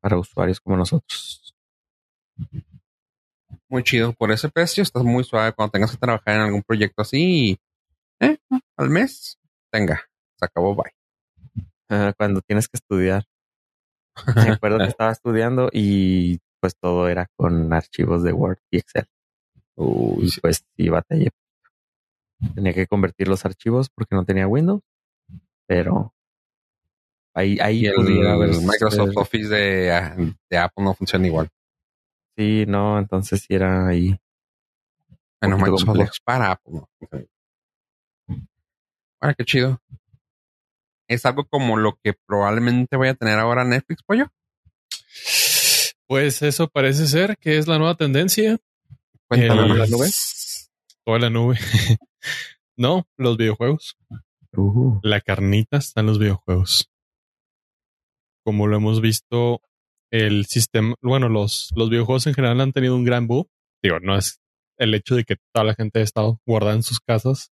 C: para usuarios como nosotros
A: muy chido. Por ese precio estás muy suave cuando tengas que trabajar en algún proyecto así. Eh, al mes, tenga, se acabó, bye.
C: cuando tienes que estudiar. Me acuerdo que estaba estudiando y pues todo era con archivos de Word y Excel. Uy, pues sí, batallé. Tenía que convertir los archivos porque no tenía Windows, pero ahí, ahí
A: el, Microsoft Office de, de Apple no funciona igual.
C: Sí, no, entonces sí era ahí.
A: Bueno, Microsoft para Apple. Ah, qué chido. ¿Es algo como lo que probablemente voy a tener ahora Netflix, pollo?
B: Pues eso parece ser que es la nueva tendencia.
A: Cuéntame la nube.
B: Toda la nube. no, los videojuegos.
C: Uh.
B: La carnita está en los videojuegos. Como lo hemos visto el sistema, bueno, los, los videojuegos en general han tenido un gran boom. Digo, no es el hecho de que toda la gente ha estado guardada en sus casas,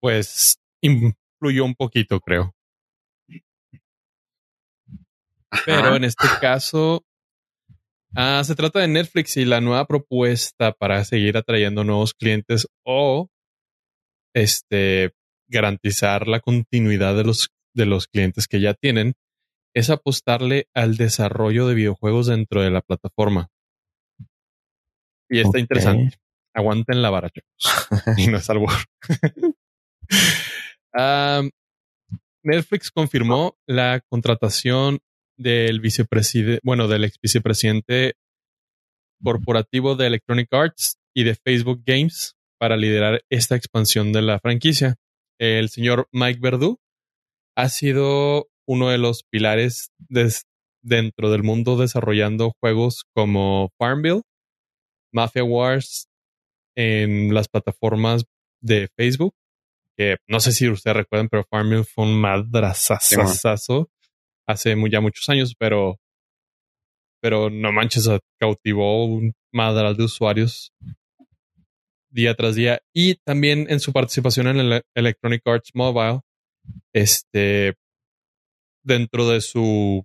B: pues influyó un poquito, creo. Pero en este caso, ah, se trata de Netflix y la nueva propuesta para seguir atrayendo nuevos clientes o este garantizar la continuidad de los, de los clientes que ya tienen es apostarle al desarrollo de videojuegos dentro de la plataforma. Y está interesante. Aguanten la vara, y no es algo. Netflix confirmó la contratación del vicepresidente, bueno, del ex vicepresidente corporativo de Electronic Arts y de Facebook Games para liderar esta expansión de la franquicia. El señor Mike Verdu ha sido uno de los pilares dentro del mundo desarrollando juegos como Farmville, Mafia Wars en las plataformas de Facebook, que no sé si ustedes recuerdan, pero Farmville fue un madrazazazo hace ya muchos años, pero pero no manches, cautivó un madral de usuarios día tras día. Y también en su participación en el Electronic Arts Mobile, este dentro de su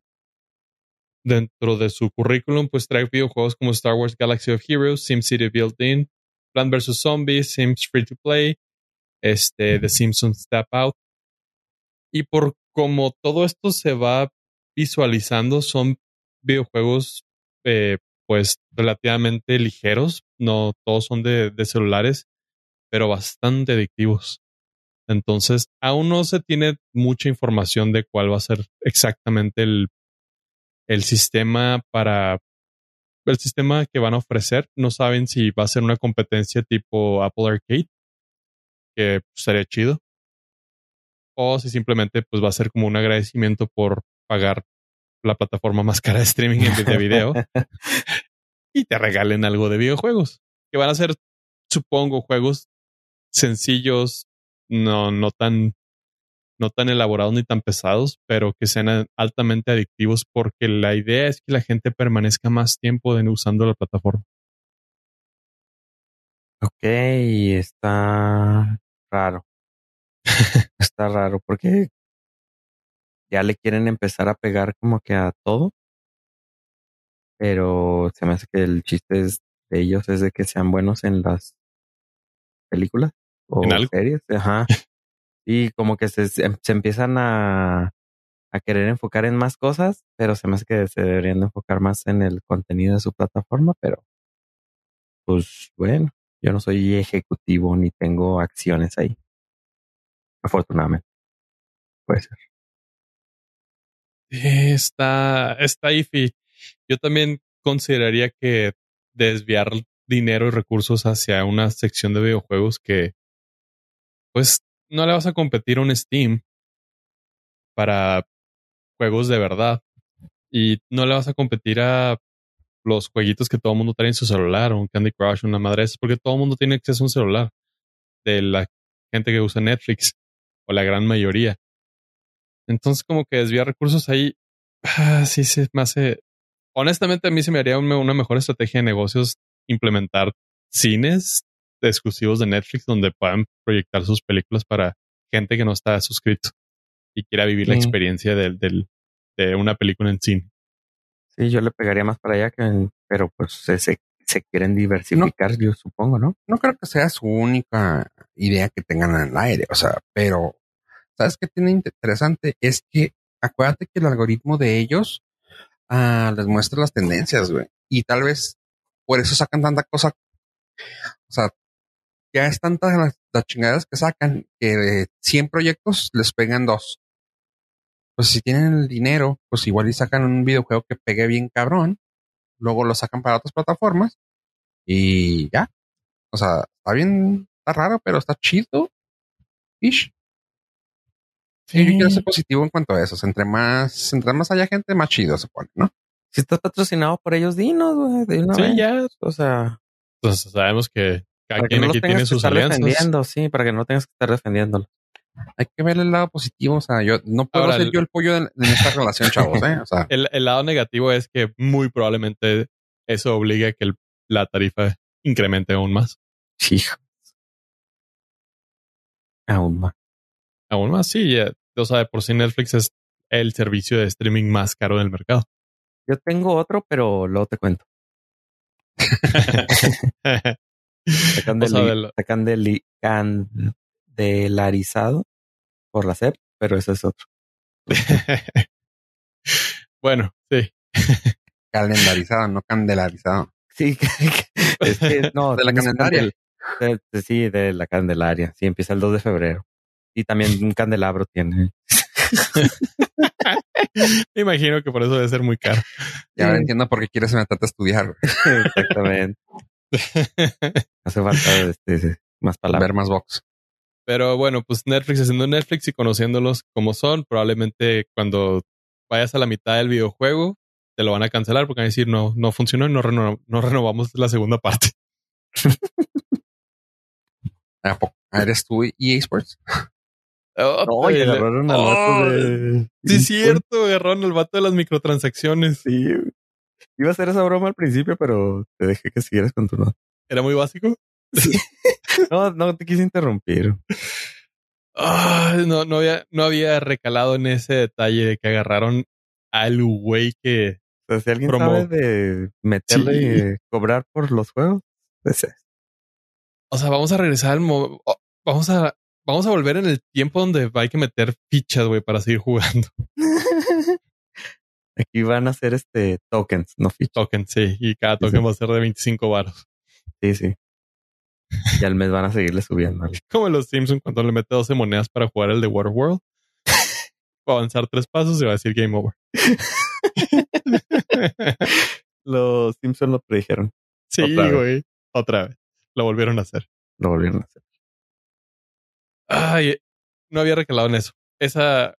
B: dentro de su currículum, pues trae videojuegos como Star Wars Galaxy of Heroes, SimCity Built-In, Plan vs. Zombies, Sims Free to Play, este, The Simpsons Step Out. Y por como todo esto se va visualizando, son videojuegos eh, pues relativamente ligeros, no todos son de celulares, pero bastante adictivos. Entonces, aún no se tiene mucha información de cuál va a ser exactamente el, el sistema para el sistema que van a ofrecer. No saben si va a ser una competencia tipo Apple Arcade, que sería chido, o si simplemente pues va a ser como un agradecimiento por pagar la plataforma más cara de streaming en de video y te regalen algo de videojuegos, que van a ser, supongo, juegos sencillos, no, no tan, no tan elaborados ni tan pesados, pero que sean altamente adictivos porque la idea es que la gente permanezca más tiempo usando la plataforma.
C: Ok, está raro. está raro porque ya le quieren empezar a pegar como que a todo. Pero se me hace que el chiste es de ellos es de que sean buenos en las películas o series. Ajá. y como que se, se, empiezan a, a querer enfocar en más cosas, pero se me hace que se deberían enfocar más en el contenido de su plataforma, pero pues bueno, yo no soy ejecutivo ni tengo acciones ahí. Afortunadamente. Puede ser.
B: Está, está iffy. Yo también consideraría que desviar dinero y recursos hacia una sección de videojuegos que, pues, no le vas a competir a un Steam para juegos de verdad y no le vas a competir a los jueguitos que todo el mundo trae en su celular, un Candy Crush, una madre, es porque todo el mundo tiene acceso a un celular de la gente que usa Netflix o la gran mayoría. Entonces, como que desviar recursos ahí, ah, sí se me hace. Honestamente, a mí se me haría una mejor estrategia de negocios implementar cines exclusivos de Netflix donde puedan proyectar sus películas para gente que no está suscrito y quiera vivir la experiencia del, del, de una película en cine.
C: Sí, yo le pegaría más para allá, que, pero pues se, se, quieren diversificar, yo supongo, ¿no?
A: No creo que sea su única idea que tengan en el aire, o sea, pero ¿sabes qué tiene interesante? Es que acuérdate que el algoritmo de ellos ah, les muestra las tendencias, güey, y tal vez por eso sacan tanta cosa. O sea, ya es tantas las, las chingadas que sacan que de 100 proyectos les pegan dos pues si tienen el dinero, pues igual y sacan un videojuego que pegue bien cabrón, luego lo sacan para otras plataformas y ya. O sea, está bien, está raro, pero está chido. Ish. Sí, yo quiero ser positivo en cuanto a eso. Entre más, entre más haya gente, más chido se pone, ¿no?
C: Si estás patrocinado por ellos, dinos, güey, de una sí, ya. O sea.
B: Entonces sabemos que cada quien aquí tiene sus alianzas.
C: Defendiendo, sí, para que no tengas que estar defendiéndolo
A: hay que ver el lado positivo. O sea, yo no puedo ser yo el pollo de, esta relación, chavos. ¿eh? O sea.
B: el, lado negativo es que muy probablemente eso obligue a que la tarifa incremente aún más.
C: Sí. Aún más.
B: Aún más, sí. O sea, por si Netflix es el servicio de streaming más caro del mercado.
C: Yo tengo otro, pero luego te cuento. del, Candelarizado por la SEP, pero eso es otro.
B: bueno, sí.
A: Calendarizado, no candelarizado.
C: Sí, es que no,
A: de la Candelaria.
C: sí, de la Candelaria. Sí, empieza el 2 de febrero. Y también un candelabro tiene.
B: Me imagino que por eso debe ser muy caro.
A: Ya ahora entiendo por qué quieres meterte a estudiar.
C: Exactamente. Hace falta este, más palabras.
A: Ver más box.
B: Pero bueno, pues Netflix haciendo Netflix y conociéndolos como son, probablemente cuando vayas a la mitad del videojuego, te lo van a cancelar porque van a decir no, no funcionó y no, no renovamos la segunda parte.
A: ¿Eres tú EA Sports?
C: Oh, agarraron al vato de...
B: Sí, es cierto, agarraron al vato de las microtransacciones.
C: Sí. Iba a hacer esa broma al principio, pero te dejé que siguieras con tu nota.
B: ¿Era muy básico?
C: no, no te quise interrumpir.
B: no, no, había, no había recalado en ese detalle de que agarraron al güey que.
C: si alguien sabe de meterle y cobrar por los juegos, pues
B: O sea, vamos a regresar al. Vamos a. Vamos a volver en el tiempo donde hay que meter fichas, güey, para seguir jugando.
C: Aquí van a ser este tokens, no fichas.
B: Tokens, sí. Y cada token va a ser de 25 varos.
C: Sí, sí. Y al mes van a seguirle subiendo.
B: Como los Simpsons cuando le mete 12 monedas para jugar el de Waterworld. Va a avanzar tres pasos y va a decir game over.
C: los Simpsons lo predijeron.
B: Sí, güey. Otra vez. Lo volvieron a hacer.
C: Lo volvieron a hacer.
B: Ay, no había recalado en eso. Esa,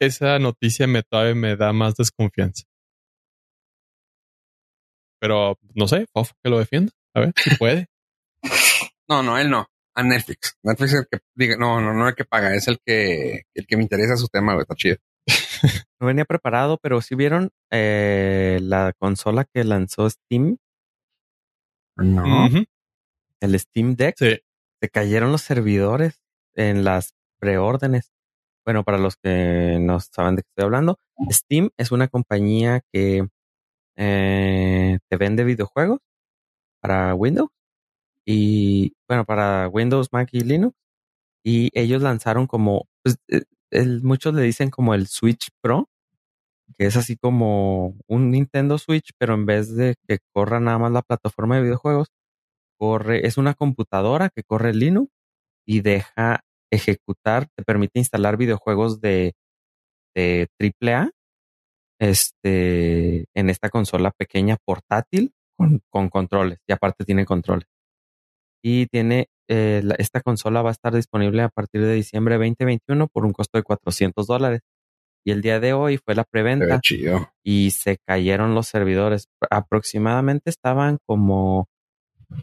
B: esa noticia me todavía me da más desconfianza. Pero no sé, off que lo defienda. A ver si puede.
A: No, no, él no. A Netflix. Netflix es el que diga, no, no, no el que paga, es el que, el que me interesa su tema, güey, está chido.
C: no venía preparado, pero si vieron eh, la consola que lanzó Steam.
A: No.
C: El Steam Deck.
B: Sí.
C: Se cayeron los servidores. en las preórdenes. Bueno, para los que no saben de qué estoy hablando, Steam es una compañía que eh, te vende videojuegos para Windows y bueno, para Windows, Mac y Linux. Y ellos lanzaron como, pues, eh, muchos le dicen como el Switch Pro, que es así como un Nintendo Switch, pero en vez de que corra nada más la plataforma de videojuegos, corre, es una computadora que corre Linux y deja ejecutar, te permite instalar videojuegos de, de AAA este, en esta consola pequeña portátil con, con controles y aparte tiene controles. Y tiene, eh, esta consola va a estar disponible a partir de diciembre 2021 por un costo de 400 dólares. Y el día de hoy fue la preventa y se cayeron los servidores. Aproximadamente estaban como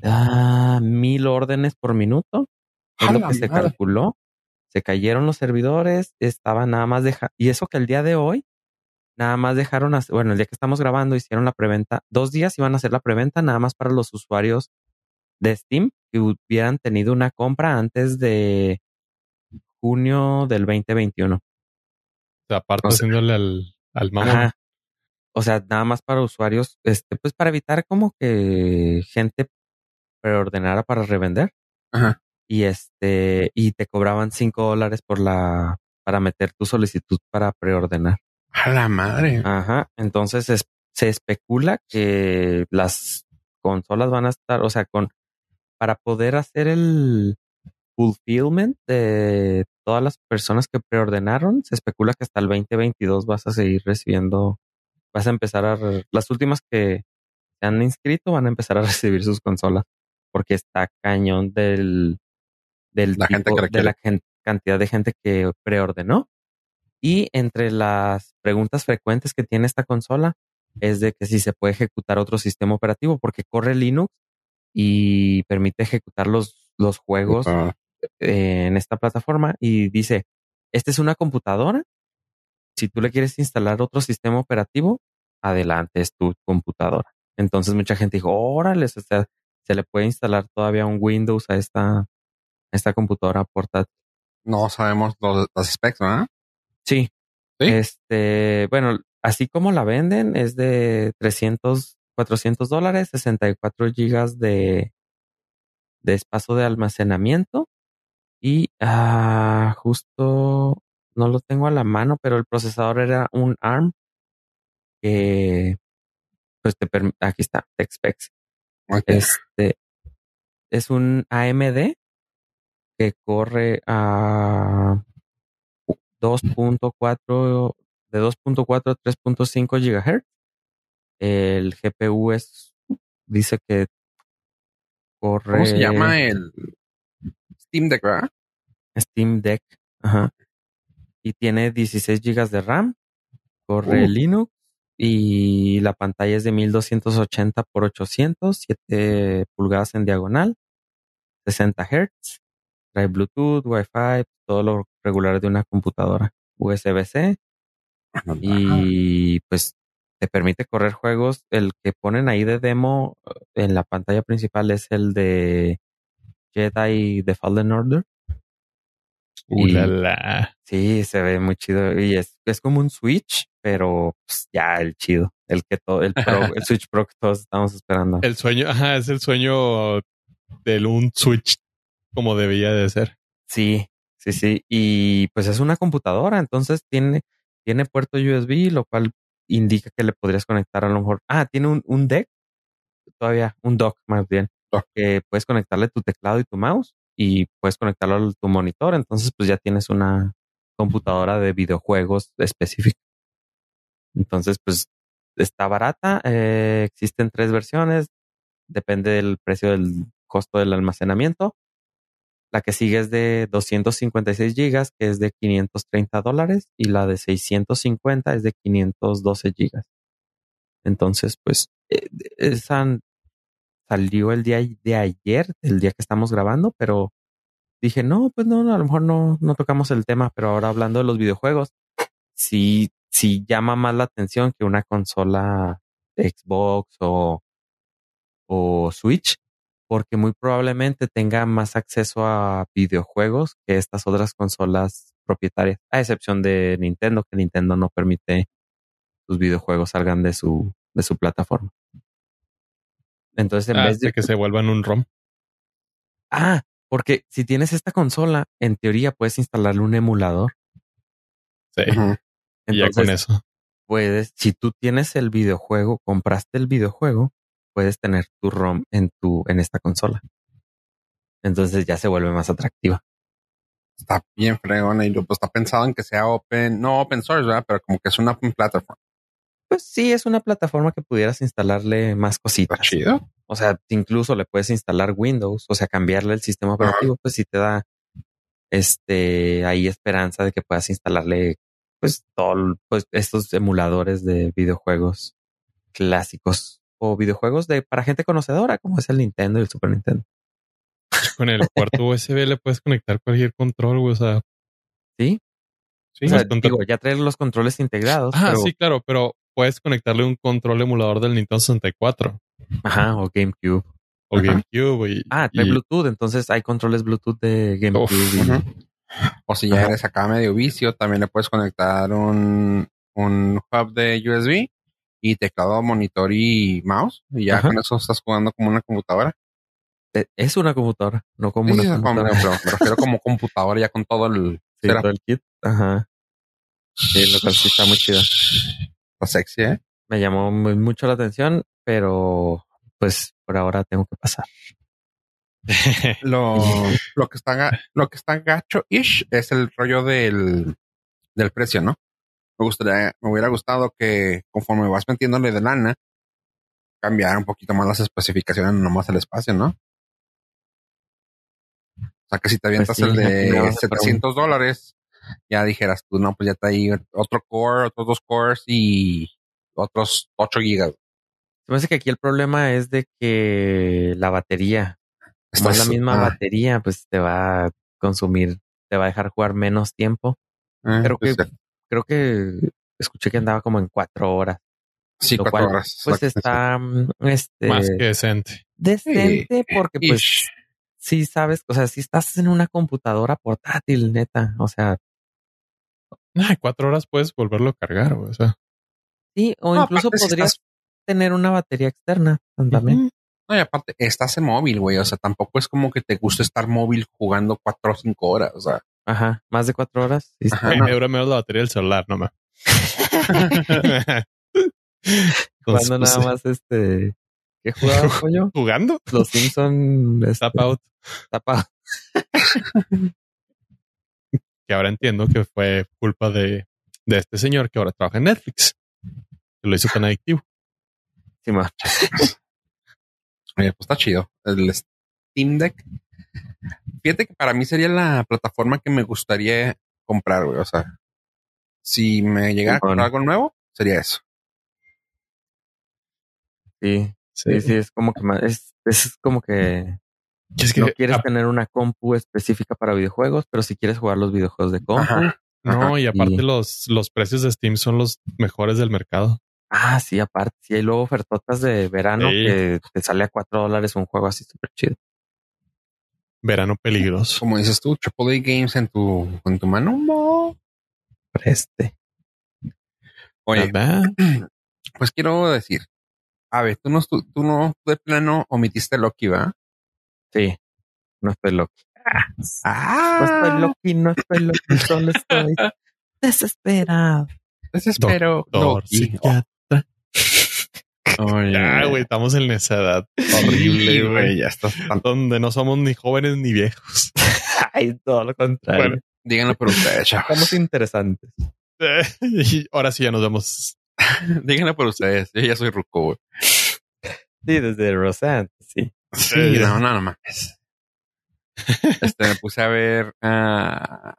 C: ah, mil órdenes por minuto. Es lo que se calculó. Se cayeron los servidores, estaban nada más deja y eso que el día de hoy nada más dejaron, bueno, el día que estamos grabando hicieron la preventa, dos días iban a hacer la preventa nada más para los usuarios de Steam que hubieran tenido una compra antes de junio del 2021. O
B: sea, aparte haciéndole al, al mamón.
C: O sea, nada más para usuarios, este, pues para evitar como que gente preordenara para revender.
A: Ajá.
C: Y este, y te cobraban cinco dólares por la, para meter tu solicitud para preordenar.
A: A la madre.
C: Ajá. Entonces se especula que las consolas van a estar, o sea, con para poder hacer el fulfillment de todas las personas que preordenaron, se especula que hasta el 2022 vas a seguir recibiendo, vas a empezar a las últimas que se han inscrito van a empezar a recibir sus consolas porque está cañón del del
A: la gente
C: de la cantidad de gente que preordenó y entre las preguntas frecuentes que tiene esta consola es de que si se puede ejecutar otro sistema operativo, porque corre Linux y permite ejecutar los, los juegos en esta plataforma. Y dice, esta es una computadora. Si tú le quieres instalar otro sistema operativo, adelante, es tu computadora. Entonces mucha gente dijo, órale, se le puede instalar todavía un Windows a esta, esta computadora portátil.
A: No sabemos los, los specs, ¿verdad?
C: Sí. Este, bueno, así como la venden, es de 300, 400 dólares, 64 gigas de, de espacio de almacenamiento y ah, justo no lo tengo a la mano, pero el procesador era un ARM que pues te aquí está, TechSpecs. Este es un AMD que corre a 2.4 de 2.4 a 3.5 GHz. El GPU es dice que corre
A: ¿Cómo se llama el Steam Deck, verdad?
C: Steam Deck, ajá. Y tiene 16 GB de RAM. Corre uh. Linux y la pantalla es de 1280 por 800, 7 pulgadas en diagonal, 60 Hz. Trae Bluetooth, Wi-Fi, todo lo regular de una computadora. USB-C. Y pues te permite correr juegos. El que ponen ahí de demo eh, en la pantalla principal es el de Jedi The Fallen Order.
B: Uh, la,
C: Sí, se ve muy chido. Y es, es como un Switch, pero pues, ya el chido. El que todo, el el Switch Pro que todos estamos esperando.
B: El sueño, ajá, es el sueño del un Switch como debía de ser.
C: Sí, sí, sí. Y pues es una computadora, entonces tiene, tiene puerto USB, lo cual indica que le podrías conectar a lo mejor. Ah, tiene un, un deck, todavía, un dock más bien, que puedes conectarle tu teclado y tu mouse y puedes conectarlo a tu monitor. Entonces, pues ya tienes una computadora de videojuegos específica. Entonces, pues está barata. Eh, existen tres versiones. Depende del precio del costo del almacenamiento. La que sigue es de 256 gigas, que es de 530 dólares, y la de 650 es de 512 gigas. Entonces, pues, eh, esa salió el día de ayer, el día que estamos grabando, pero dije, no, pues no, a lo mejor no, no tocamos el tema, pero ahora hablando de los videojuegos, sí, sí llama más la atención que una consola Xbox o, o Switch porque muy probablemente tenga más acceso a videojuegos que estas otras consolas propietarias, a excepción de Nintendo, que Nintendo no permite sus videojuegos salgan de su, de su plataforma. Entonces, en
B: Ah,
C: vez de
B: que se vuelvan un ROM.
C: Ah, porque si tienes esta consola, en teoría puedes instalarle un emulador.
B: Sí. Y ya con eso.
C: puedes, si tú tienes el videojuego, compraste el videojuego, puedes tener tu ROM en tu, en esta consola. Entonces ya se vuelve más atractiva.
A: Está bien fregona y lo- pues está pensado en que sea open, no open source, ¿verdad? Pero como que es una open platform.
C: Pues sí, es una plataforma que pudieras instalarle más
A: Está
C: cositas.
A: chido.
C: O sea, incluso le puedes instalar Windows, o sea, cambiarle el sistema operativo, pues sí te da este ahí esperanza de que puedas instalarle pues todo, pues estos emuladores de videojuegos clásicos o videojuegos de para gente conocedora, como es el Nintendo y el Super Nintendo.
B: Con el puerto USB le puedes conectar cualquier control, güey. O sea,
C: Sí,
B: sí,
C: o sea,
B: pues, contra-
C: digo, ya traer los controles integrados.
B: Ah,
C: pero-
B: sí, claro, pero puedes conectarle un control emulador del Nintendo 64
C: Ajá, o GameCube.
B: o
A: Ajá.
B: GameCube. Y,
C: Ah, trae
B: y-
C: Bluetooth, entonces hay controles Bluetooth de GameCube.
B: Uf,
C: y-
A: ujú. O si ya eres acá medio vicio, también le puedes conectar un, un hub de USB y teclado, monitor y mouse. Y ya
C: Ajá.
A: con eso estás jugando como una computadora.
C: Eh, Es una computadora, no como
A: Sí,
C: una
A: como-
C: computadora.
A: pero me refiero como computadora ya con todo el
C: Sí, todo el kit. Ajá. Sí, lo cual sí está muy chido.
A: Está sexy, ¿eh?
C: Me llamó muy- mucho la atención, pero pues por ahora tengo que pasar.
A: Lo, lo que está lo que está gacho ish es el rollo del, del precio, ¿no? Me gustaría, me hubiera gustado que conforme vas metiéndole de lana, cambiar un poquito más las especificaciones, nomás el espacio, ¿no? O sea que si te avientas
C: Pues sí,
A: el de
C: vas a
A: 700 dólares, ya dijeras tú, no, pues ya está ahí otro core, otros dos cores y otros 8 gigas.
C: Se me hace que aquí el problema es de que la batería, como es la misma
A: ah,
C: batería, pues te va a consumir, te va a dejar jugar menos tiempo.
A: eh,
C: Creo que
A: pues,
C: creo que escuché que andaba como en cuatro horas.
A: sí,
C: lo
A: cuatro
C: cual,
A: horas.
C: Pues está mm, este
B: más que decente.
C: decente
A: Sí,
C: porque pues
A: ish.
C: sí sabes, o sea, si estás en una computadora portátil, neta, o sea,
B: Ah, cuatro horas puedes volverlo a cargar. O sea,
C: sí, o
A: No,
C: incluso
A: si
C: podrías
A: estás-
C: tener una batería externa también.
A: No, y aparte, estás en móvil, güey. O sea, tampoco es como que te guste estar móvil jugando cuatro o cinco horas. O sea,
C: Ajá, más de cuatro horas.
A: Ajá. No.
B: me dura menos la batería del celular, no me.
C: Cuando nada más este ¿qué jugaba pollo?
B: ¿Jugando?
C: Los Simpson este,
B: Tap out.
C: tapa-
B: Que ahora entiendo que fue culpa de, de este señor que ahora trabaja en Netflix. Que lo hizo tan adictivo.
C: Sí, ma.
A: oye, pues está chido. El Steam Deck. Fíjate que para mí sería la plataforma que me gustaría comprar, güey. O sea, si me llegara a comprar algo nuevo, sería eso.
C: sí, sí, sí, es como que más, es, es como que
B: Y es que,
C: no quieres tener una compu específica para videojuegos, pero si quieres jugar los videojuegos de compu.
A: Ajá.
B: no, y aparte
C: Y-
B: los, los precios de Steam son los mejores del mercado.
C: Ah, sí, aparte, sí hay luego ofertotas de verano
B: Sí.
C: que te sale a cuatro dólares un juego así súper chido.
B: Verano peligroso.
A: Como dices tú, AAA Games en tu, en tu mano. No.
C: Preste.
A: Oye,
B: ¿Verdad?
A: pues quiero decir, a ver, tú no, tú, tú no de plano omitiste Loki, ¿va?
C: Sí, no estoy loco.
A: Ah,
C: No estoy loqui, no estoy loqui, solo estoy desesperado.
A: Desespero.
B: Doctor,
A: Loki.
B: psiquiatra. Ya, güey, estamos en esa edad horrible,
A: Sí,
B: güey.
A: Ya estás tan-
B: Donde no somos ni jóvenes ni viejos.
C: Ay, todo lo contrario.
B: Bueno.
A: Díganlo por ustedes, chavos.
C: Estamos interesantes.
B: y ahora sí ya nos vemos.
A: Díganlo por ustedes. Yo ya soy ruco, güey.
C: Sí, desde Roseanne, sí.
A: Sí, no, no, no mames. Este, me puse a ver uh,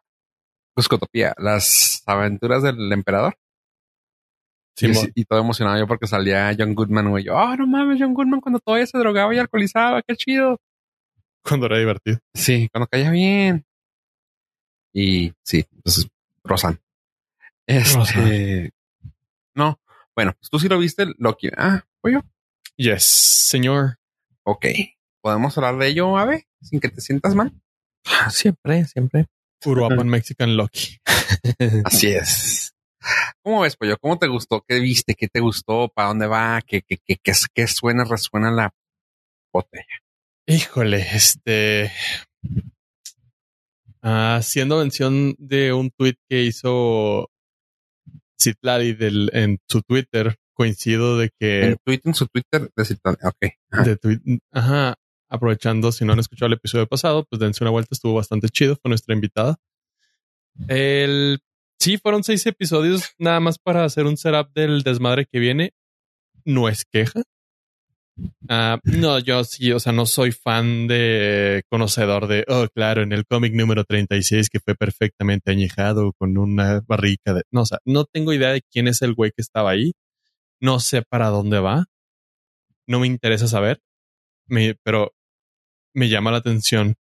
A: Cuscotopía, las aventuras del emperador. Y,
B: Simón.
A: y todo emocionado yo porque salía John Goodman, güey. Yo, oh, no mames, John Goodman cuando todavía se drogaba y alcoholizaba, qué chido.
B: Cuando era divertido.
A: Sí, cuando caía bien. Y sí, entonces, Rosan. Este, no, bueno, pues tú sí lo viste, Loki. Ah, fue yo.
B: Yes, señor.
A: Ok. ¿Podemos hablar de ello, Ave? Sin que te sientas mal.
C: Siempre, siempre.
B: Uruapan Mexican Lucky.
A: Así es. ¿Cómo ves, Pollo? ¿Cómo te gustó? ¿Qué viste? ¿Qué te gustó? ¿Para dónde va? ¿Qué, qué, qué, qué, qué suena, resuena la botella?
B: Híjole, este. Haciendo mención de un tweet que hizo Citlari del, en su Twitter, coincido de que.
A: En, tweet, en su Twitter de Citlari, ok.
B: Ajá. De tweet, ajá. Aprovechando, si no han escuchado el episodio pasado, pues dense una vuelta, estuvo bastante chido, fue nuestra invitada. El sí, fueron seis episodios nada más para hacer un setup del desmadre que viene. No es queja. Uh, no, yo sí, o sea, no soy fan de conocedor de, oh, claro, en el cómic número 36 que fue perfectamente añejado con una barrica de, no, o sea, no tengo idea de quién es el güey que estaba ahí. No sé para dónde va. No me interesa saber. Me, pero me llama la atención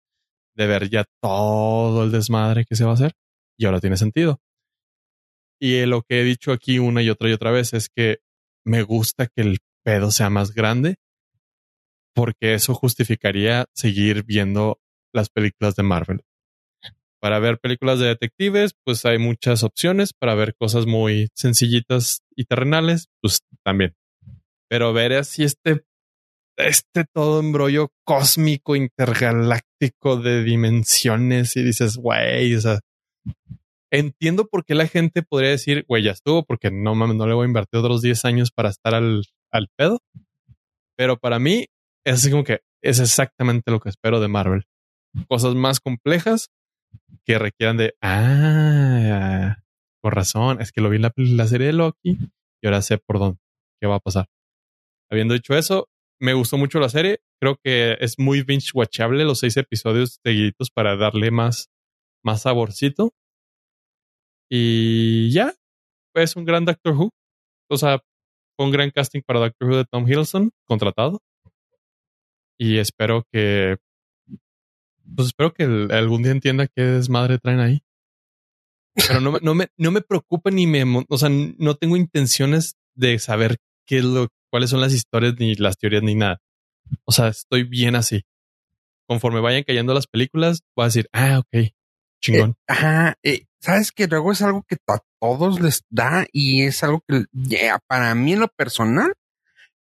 B: de ver ya todo el desmadre que se va a hacer y ahora tiene sentido. Y lo que he dicho aquí una y otra y otra vez es que me gusta que el pedo sea más grande porque eso justificaría seguir viendo las películas de Marvel. Para ver películas de detectives, pues hay muchas opciones. Para ver cosas muy sencillitas y terrenales, pues también. Pero ver así este, este todo embrollo cósmico, intergaláctico de dimensiones y dices, güey, o sea, entiendo por qué la gente podría decir, güey, ya estuvo, porque no mames, no le voy a invertir otros 10 años para estar al, al pedo. Pero para mí es como que es exactamente lo que espero de Marvel. Cosas más complejas que requieran de, ah, por razón, es que lo vi en la, la serie de Loki y ahora sé por dónde, qué va a pasar. Habiendo dicho eso, me gustó mucho la serie. Creo que es muy binge watchable los seis episodios seguiditos para darle más, más saborcito. Y ya, es un gran Doctor Who. O sea, fue un gran casting para Doctor Who de Tom Hiddleston, contratado. Y espero que. Pues espero que algún día entienda qué desmadre traen ahí. Pero no, no, me, no me preocupa ni me. O sea, no tengo intenciones de saber qué es lo, cuáles son las historias, ni las teorías, ni nada. O sea, estoy bien así. Conforme vayan cayendo las películas, voy a decir, ah, ok, chingón.
A: Eh, ajá, eh, sabes que luego es algo que a todos les da y es algo que yeah, para mí en lo personal,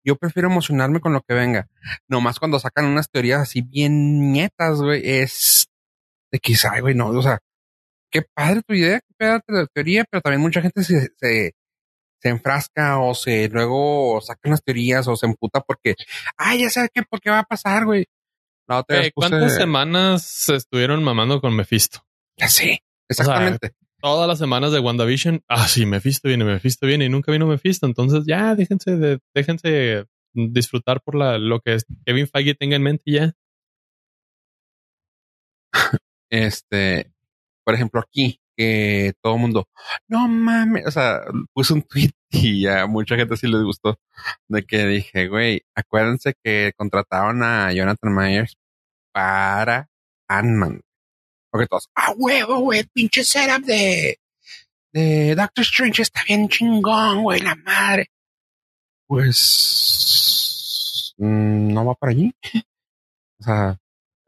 A: yo prefiero emocionarme con lo que venga. Nomás cuando sacan unas teorías así bien nietas, güey, es de quizá, güey, no, o sea, qué padre tu idea, qué padre la teoría, pero también mucha gente se, se, se enfrasca o se luego sacan las teorías o se emputa porque, ay, ya sé qué, por qué va a pasar, güey.
B: La otra eh, puse, ¿Cuántas semanas se estuvieron mamando con Mephisto?
A: Ya sé, exactamente.
B: O sea, todas las semanas de WandaVision, ah, sí, Mephisto viene, Mephisto viene y nunca vino Mephisto. Entonces ya déjense de, déjense disfrutar por la, lo que Kevin Feige tenga en mente ya.
A: Este, por ejemplo, aquí, que todo el mundo, no mames, o sea, puse un tweet y ya mucha gente sí les gustó de que dije, güey, acuérdense que contrataron a Jonathan Myers para Ant-Man. Porque todos, ah, huevo, güey, pinche setup de, de Doctor Strange está bien chingón, güey, la madre. Pues mmm, no va por allí. o sea,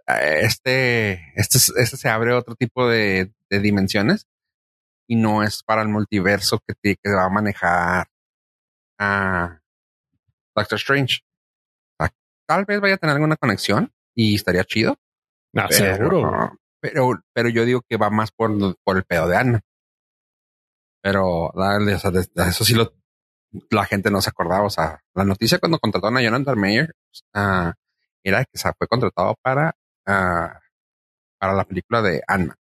A: este, este, este se abre otro tipo de, de dimensiones y no es para el multiverso que, te, que va a manejar a Doctor Strange. Tal vez vaya a tener alguna conexión y estaría chido.
B: No, pero, seguro.
A: Pero, pero yo digo que va más por, por el pedo de Ana. Pero dale, o sea, eso sí lo, la gente no se acordaba. O sea, la noticia cuando contrataron a Jonathan Mayer uh, era que se fue contratado para, uh, para la película de Ant-Man.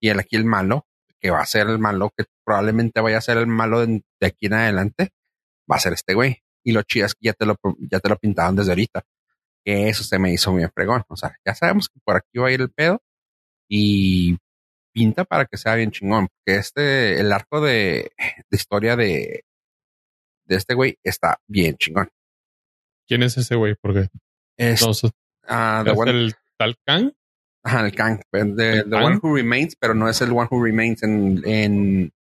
A: Y el aquí el malo, que va a ser el malo, que probablemente vaya a ser el malo de, aquí en adelante, va a ser este güey. Y lo chido es que ya te lo, ya te lo pintaban desde ahorita. Que eso se me hizo bien fregón. O sea, ya sabemos que por aquí va a ir el pedo y pinta para que sea bien chingón. Porque este, el arco de, de historia de, de este güey está bien chingón.
B: ¿Quién es ese güey? Porque
A: es,
B: no,
A: uh, the
B: ¿es
A: one,
B: el tal Kang.
A: Ajá, el Kang, the, the one who remains, pero no es el one who remains en, en,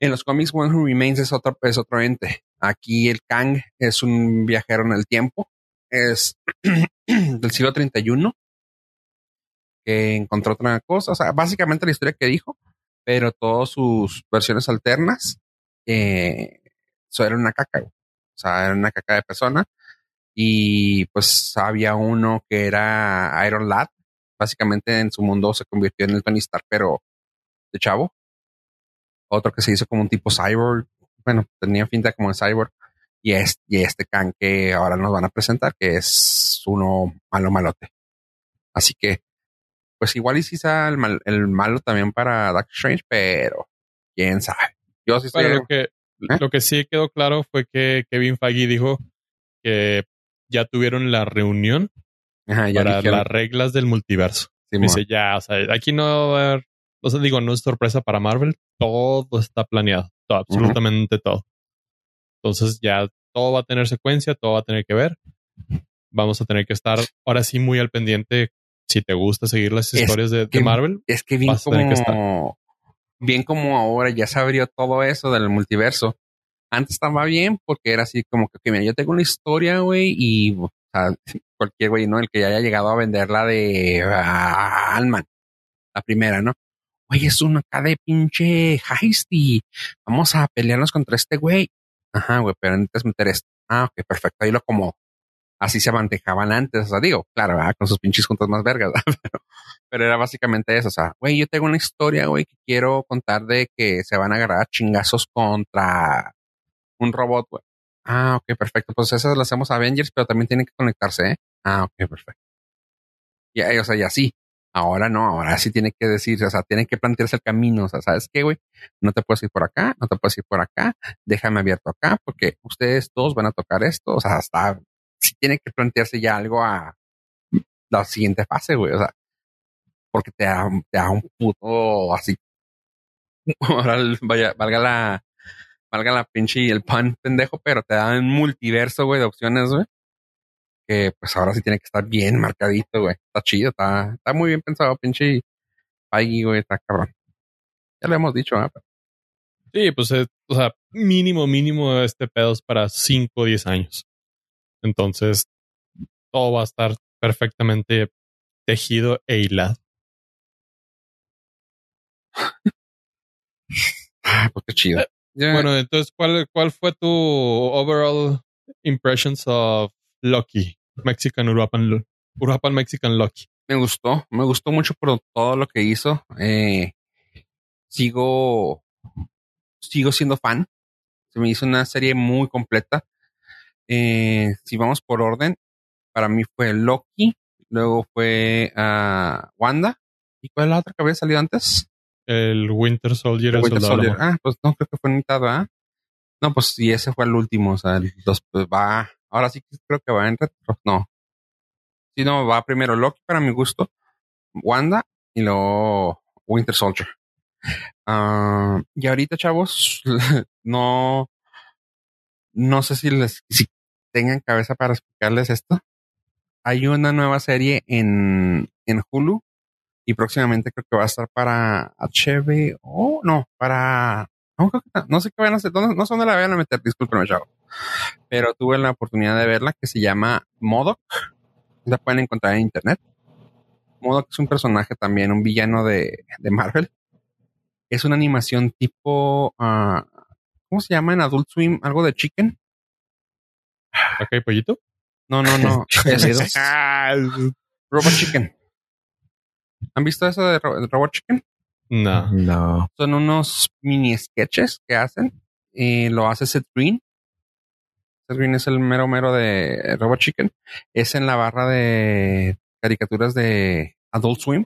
A: en los cómics. One who remains es otro, es otro ente. Aquí el Kang es un viajero en el tiempo. Es del siglo 31 que encontró otra cosa. O sea, básicamente la historia que dijo, pero todas sus versiones alternas eh, una caca. O sea, era una caca de persona. Y pues había uno que era Iron Lad. Básicamente en su mundo se convirtió en el Tony Stark, pero de chavo. Otro que se hizo como un tipo cyborg. Bueno, tenía finta como un cyborg. Y este can que ahora nos van a presentar, que es uno malo malote. Así que pues igual y si sea el, el malo también para Dark Strange, pero quién sabe. Yo sí
B: estoy... lo, que, ¿Eh? lo que sí quedó claro fue que Kevin Feige dijo que ya tuvieron la reunión para las reglas del multiverso. Dice ya, o sea, aquí no va a haber, o sea, digo, no es sorpresa para Marvel, todo está planeado, todo, absolutamente todo. Entonces ya todo va a tener secuencia, todo va a tener que ver. Vamos a tener que estar ahora sí muy al pendiente si te gusta seguir las historias de, Marvel,
A: es que bien como, bien como ahora ya se abrió todo eso del multiverso. Antes estaba bien porque era así como que, mira, yo tengo una historia, güey, y cualquier güey, ¿no? El que haya llegado a venderla de uh, la primera, ¿no? Güey, es una acá de pinche heist y vamos a pelearnos contra este güey. Ajá, güey, pero antes meter esto. Ah, ok, perfecto, ahí lo como así se mantejaban antes. O sea, digo, claro, con sus pinches juntas más vergas, pero, era básicamente eso. O sea, güey, yo tengo una historia, güey, que quiero contar de que se van a agarrar chingazos contra un robot, güey. Ah, ok, perfecto. Pues eso lo hacemos Avengers, pero también tienen que conectarse, ¿eh? Ah, ok, perfecto. Y, o sea, y así. Ahora no, ahora sí tiene que decir, o sea, tienen que plantearse el camino. O sea, ¿sabes qué, güey? No te puedes ir por acá, no te puedes ir por acá, déjame abierto acá, porque ustedes todos van a tocar esto. O sea, hasta si tiene que plantearse ya algo a la siguiente fase, güey. O sea, porque te da, te da un puto así. Ahora vaya, valga la, valga la pinche y el pan pendejo, pero te da un multiverso, güey, de opciones, güey. Que pues ahora sí tiene que estar bien marcadito, güey. Está chido, está, está muy bien pensado, pinche ahí, güey, está cabrón. Ya lo hemos dicho, ¿eh?
B: Sí, pues, o sea, mínimo, mínimo este pedo es para 5 o 10 años. Entonces, todo va a estar perfectamente tejido e hilado.
A: ah, pues qué chido. Eh,
B: bueno, entonces, ¿cuál, ¿cuál fue tu overall impressions of Lucky? Mexican Uruapan, Uruapan Mexican Lucky.
A: Me gustó, me gustó mucho por todo lo que hizo. Eh, sigo, sigo siendo fan. Se me hizo una serie muy completa. Eh, si vamos por orden, para mí fue Loki, luego fue uh, Wanda. ¿Y cuál es la otra que había salido antes?
B: El Winter Soldier. El Winter Soldier.
A: Ah, pues no creo que fue mitad, ¿ah? No, pues sí, ese fue el último. O sea, los, pues va. Ahora sí creo que va en retro. No. Si no, va primero Loki para mi gusto, Wanda y luego Winter Soldier. Uh, y ahorita, chavos, no, no sé si les, si tengan cabeza para explicarles esto. Hay una nueva serie en, en Hulu y próximamente creo que va a estar para HBO, no, para, no, sé qué van a hacer, no, sé dónde la vayan a meter, discúlpenme, chavo. Pero tuve la oportunidad de verla que se llama Modoc. La pueden encontrar en internet. Modoc es un personaje también, un villano de, de Marvel. Es una animación tipo, uh, ¿cómo se llama en Adult Swim? Algo de Chicken.
B: ¿Acá hay pollito?
A: No, no, no. Robot Chicken. ¿Han visto eso de Robot Chicken?
B: No.
C: No.
A: Son unos mini sketches que hacen. Y lo hace Seth Green. Seth Green es el mero mero de Robot Chicken. Es en la barra de caricaturas de Adult Swim.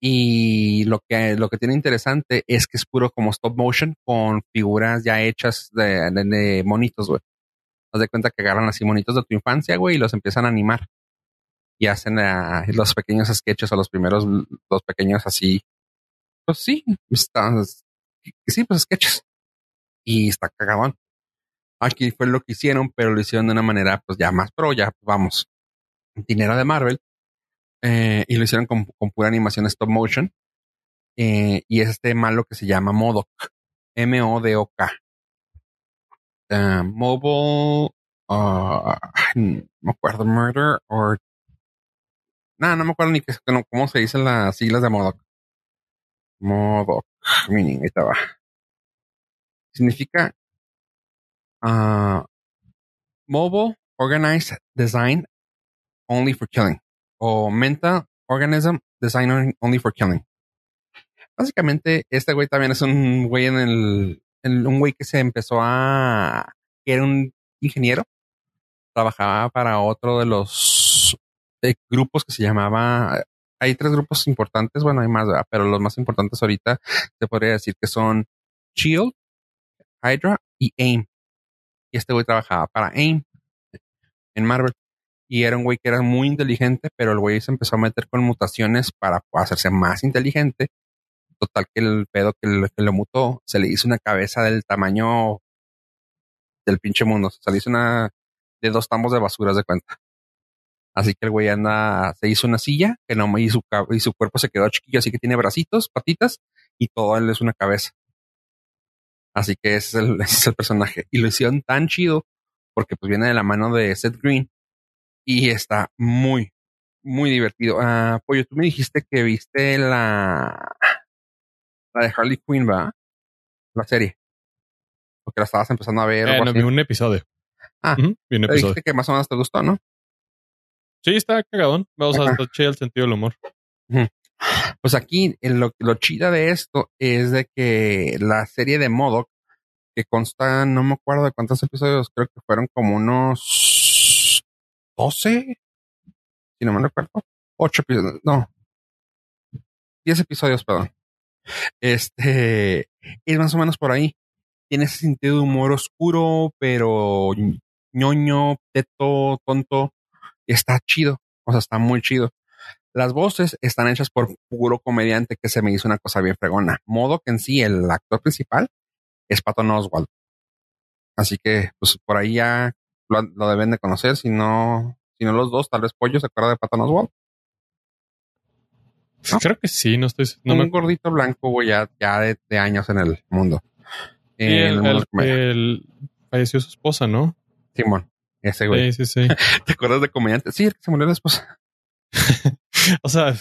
A: Y lo que, lo que tiene interesante es que es puro como stop motion con figuras ya hechas de, de monitos, güey. Haz de cuenta que agarran así monitos de tu infancia, güey, y los empiezan a animar. Y hacen los pequeños sketches o los primeros, los pequeños así. Pues sí, están, sí, pues sketches. Y está cagadón. Aquí fue lo que hicieron, pero lo hicieron de una manera, pues ya más pro, ya vamos. Dinero de Marvel. Eh, y lo hicieron con, con, pura animación stop motion. Eh, y es este malo que se llama Modoc. M-O-D-O-K. Mobile uh, no me acuerdo, Murder or... No, no me acuerdo ni qué, cómo se dicen las siglas de Modoc. Modoc, meaning, ahí estaba. Significa uh, Mobile Organized Design Only for Killing o Mental Organism Design Only for Killing. Básicamente, este güey también es un güey en el, un güey que se empezó a, que era un ingeniero, trabajaba para otro de los eh, grupos que se llamaba, hay tres grupos importantes, bueno, hay más, pero los más importantes ahorita se podría decir que son Shield, Hydra y AIM. Y este güey trabajaba para AIM en Marvel. Y era un güey que era muy inteligente, pero el güey se empezó a meter con mutaciones para hacerse más inteligente. Total que el pedo que, lo mutó se le hizo una cabeza del tamaño del pinche mundo. Se le hizo una de dos tambos de basuras de cuenta. Así que el güey anda, se hizo una silla que no y su, y su cuerpo se quedó chiquillo, así que tiene bracitos, patitas y todo él es una cabeza. Así que ese es el, ese es el personaje. Y lo hicieron tan chido porque pues viene de la mano de Seth Green y está muy, muy divertido. Ah, Pollo, tú me dijiste que viste la, la de Harley Quinn, ¿va? La serie. Porque la estabas empezando a ver.
B: Eh, no, vi un episodio.
A: Ah, vi un episodio. Dijiste que más o menos te gustó, ¿no?
B: Sí, está cagadón. Vamos a estar el sentido del humor.
A: Pues aquí lo, lo chida de esto es de que la serie de Modoc, que consta, no me acuerdo de cuántos episodios, creo que fueron como unos 12, si no me recuerdo, 8 episodios, no, 10 episodios, perdón. Este es más o menos por ahí. Tiene ese sentido de humor oscuro, pero ñoño, teto, tonto. Está chido, o sea, está muy chido. Las voces están hechas por puro comediante que se me hizo una cosa bien fregona. Modo que en sí el actor principal es Patton Oswald. Así que, pues por ahí ya lo, deben de conocer, si no, si no los dos, tal vez Pollo se acuerda de Patton Oswald.
B: Creo que sí, no estoy.
A: No un gordito blanco, güey, ya, ya de, años en el mundo.
B: el, falleció su esposa, ¿no?
A: Simón, ese güey.
B: Sí, sí, sí.
A: ¿Te acuerdas de comediante? Sí, el que se murió la esposa.
B: o sea,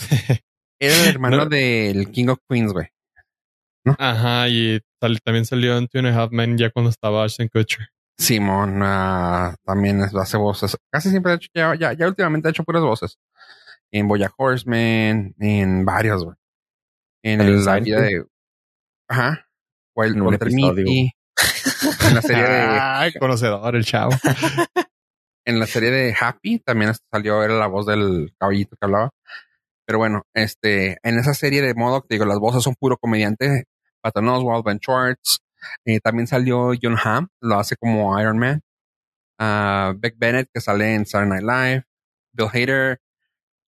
A: era el hermano del King of Queens, güey.
B: Ajá, y también salió en Two and a Half Men ya cuando estaba Ashton Kutcher.
A: Simón uh, también hace voces. Casi siempre ha hecho, ya, ya, ya, últimamente ha hecho puras voces. En Boya Horseman, en varios, güey. En el, la vida de. Ajá. Wild Mitty. En la serie de.
B: Ay, conocedor, el chavo.
A: en la serie de Happy también salió, era la voz del caballito que hablaba. Pero bueno, este, en esa serie de modo, digo, las voces son puro comediante. Patton Oswald, Ben Schwartz, eh, también salió John Hamm, lo hace como Iron Man. Uh, Beck Bennett, que sale en Saturday Night Live. Bill Hader.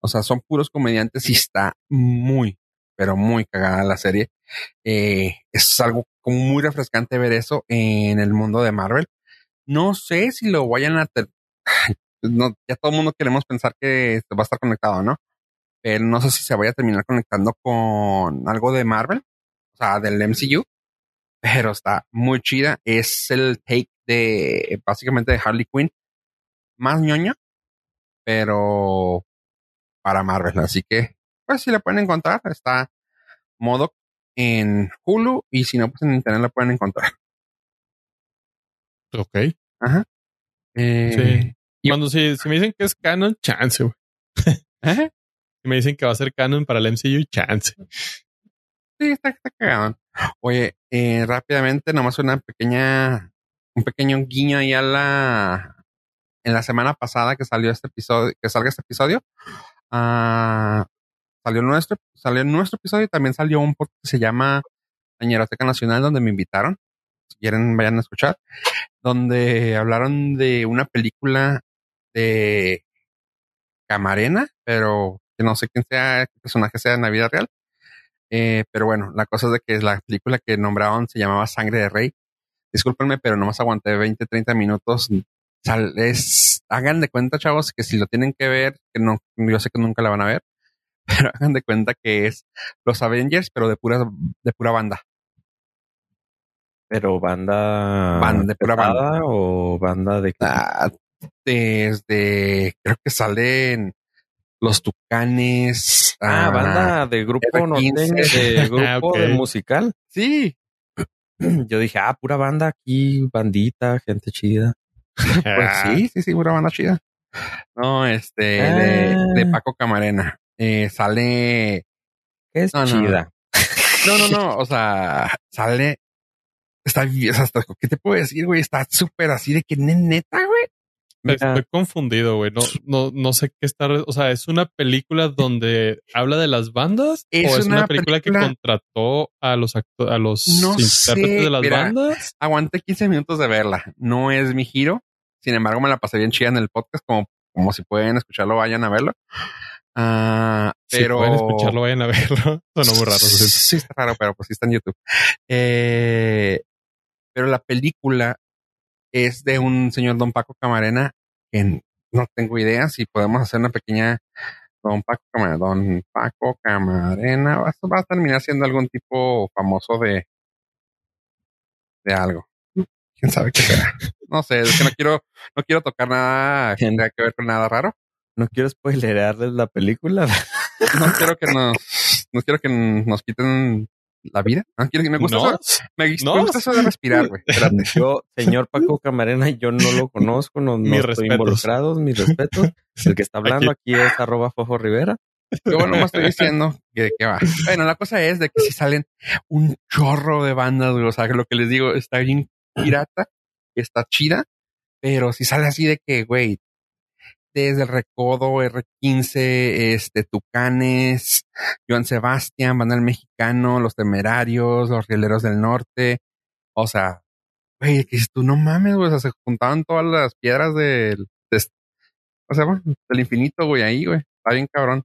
A: O sea, son puros comediantes y está muy, pero muy cagada la serie. Eh, es algo como muy refrescante ver eso en el mundo de Marvel. No sé si lo vayan a... No, ya todo el mundo queremos pensar que va a estar conectado, ¿no? Pero no sé si se vaya a terminar conectando con algo de Marvel, o sea, del MCU pero está muy chida. Es el take de básicamente de Harley Quinn, más ñoña, pero para Marvel. Así que, pues si la pueden encontrar, está modo en Hulu y si no, pues en internet la pueden encontrar.
B: Ok.
A: Ajá.
B: Eh, sí. Cuando si, me dicen que es canon, chance, güey. Si me dicen que va a ser canon para el MCU, chance.
A: Sí, está, está cagado. Oye, eh, rápidamente, nomás una pequeña, un pequeño guiño ahí a la, en la semana pasada que salió este episodio, que salga este episodio, uh, salió nuestro, salió nuestro episodio y también salió un podcast que se llama Añeroteca Nacional, donde me invitaron. Si quieren, vayan a escuchar, donde hablaron de una película de Camarena, pero que no sé quién sea, qué personaje sea en la vida real eh, pero bueno, la cosa es de que la película que nombraron se llamaba Sangre de Rey. Discúlpenme, pero nomás aguanté 20, 30 minutos. Es, hagan de cuenta, chavos, que si lo tienen que ver, que no, yo sé que nunca la van a ver, pero hagan de cuenta que es los Avengers, pero de pura, de pura banda.
C: Pero banda,
A: banda de pura banda
C: o banda de
A: ah, desde, creo que salen los Tucanes.
C: Ah, banda de grupo norteño, de grupo
B: Ah,
C: de musical.
A: Sí,
C: Yo dije, ah, pura banda aquí, bandita, gente chida.
A: pues
B: Ah,
A: sí, sí, sí, una banda chida. No, este, de,
C: Ah.
A: de Paco Camarena. Eh, sale,
C: ¿Qué es
A: No, no,
C: chida?
A: no, no, no, o sea, sale, está, bien, o sea, hasta- ¿qué te puedo decir, güey? Está súper así de que ne- neta, güey.
B: Estoy confundido, güey. No, no, no sé qué está. O sea, ¿es una película donde habla de las bandas?
A: Es
B: ¿O es una,
A: una
B: película,
A: película-
B: que contrató a los a los
A: No
B: intérpretes
A: sé,
B: de las
A: mira.
B: bandas?
A: Aguanté 15 minutos de verla. No es mi giro. Sin embargo, me la pasé bien chida en el podcast, como, como si pueden escucharlo, vayan a verlo. Ah, pero
B: Si pueden escucharlo, vayan a verlo. Suena muy raro. sí.
A: Sí, está raro, pero pues sí está en YouTube. Eh, pero la película es de un señor Don Paco Camarena que no tengo idea si podemos hacer una pequeña Don Paco Camarena. Don Paco Camarena va, a- va a terminar siendo algún tipo famoso de de algo. Quién sabe qué será. No sé, es que no quiero, no quiero tocar nada que tenga que ver con nada raro.
C: No quiero spoilerearles la película.
A: No quiero que nos, no quiero que nos quiten la vida. No quiero que me gusta
B: ¿No?
A: eso. Me, me
B: No.
A: gusta eso de respirar, güey. Espérate.
C: Yo, señor Paco Camarena, yo no lo conozco, no, no estoy
B: respetos.
C: involucrados, mis respetos. El que está hablando aquí, es arroba Fofo Rivera.
A: Yo no me estoy diciendo que, que va. Bueno, la cosa es de que si salen un chorro de bandas, güey. O sea, que lo que les digo está bien pirata, está chida, pero si sale así de que, güey, desde el Recodo, R15, este, Tucanes, Joan Sebastián, Banda del Mexicano, Los Temerarios, Los Rieleros del Norte. O sea, güey, que tú no mames, güey. O sea, se juntaban todas las piedras del, de- o sea, bueno, del infinito, güey, ahí, güey. Está bien cabrón.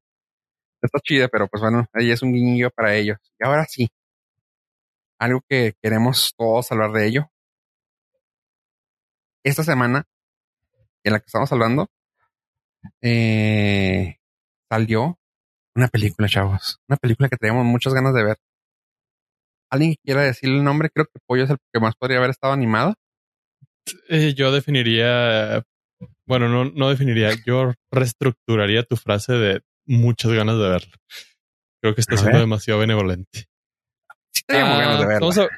A: Está chida, pero pues bueno, ahí es un guiño para ellos. Y ahora sí, algo que queremos todos hablar de ello. Esta semana, en la que estamos hablando, eh, salió una película, chavos. Una película que teníamos muchas ganas de ver. ¿Alguien quiera decir el nombre? Creo que Pollo es el que más podría haber estado animado.
B: Eh, yo definiría. Bueno, no, no definiría. Yo reestructuraría tu frase de muchas ganas de verlo. Creo que está siendo demasiado benevolente.
A: Sí teníamos
B: Ah,
A: ganas de verla.
B: vamos a-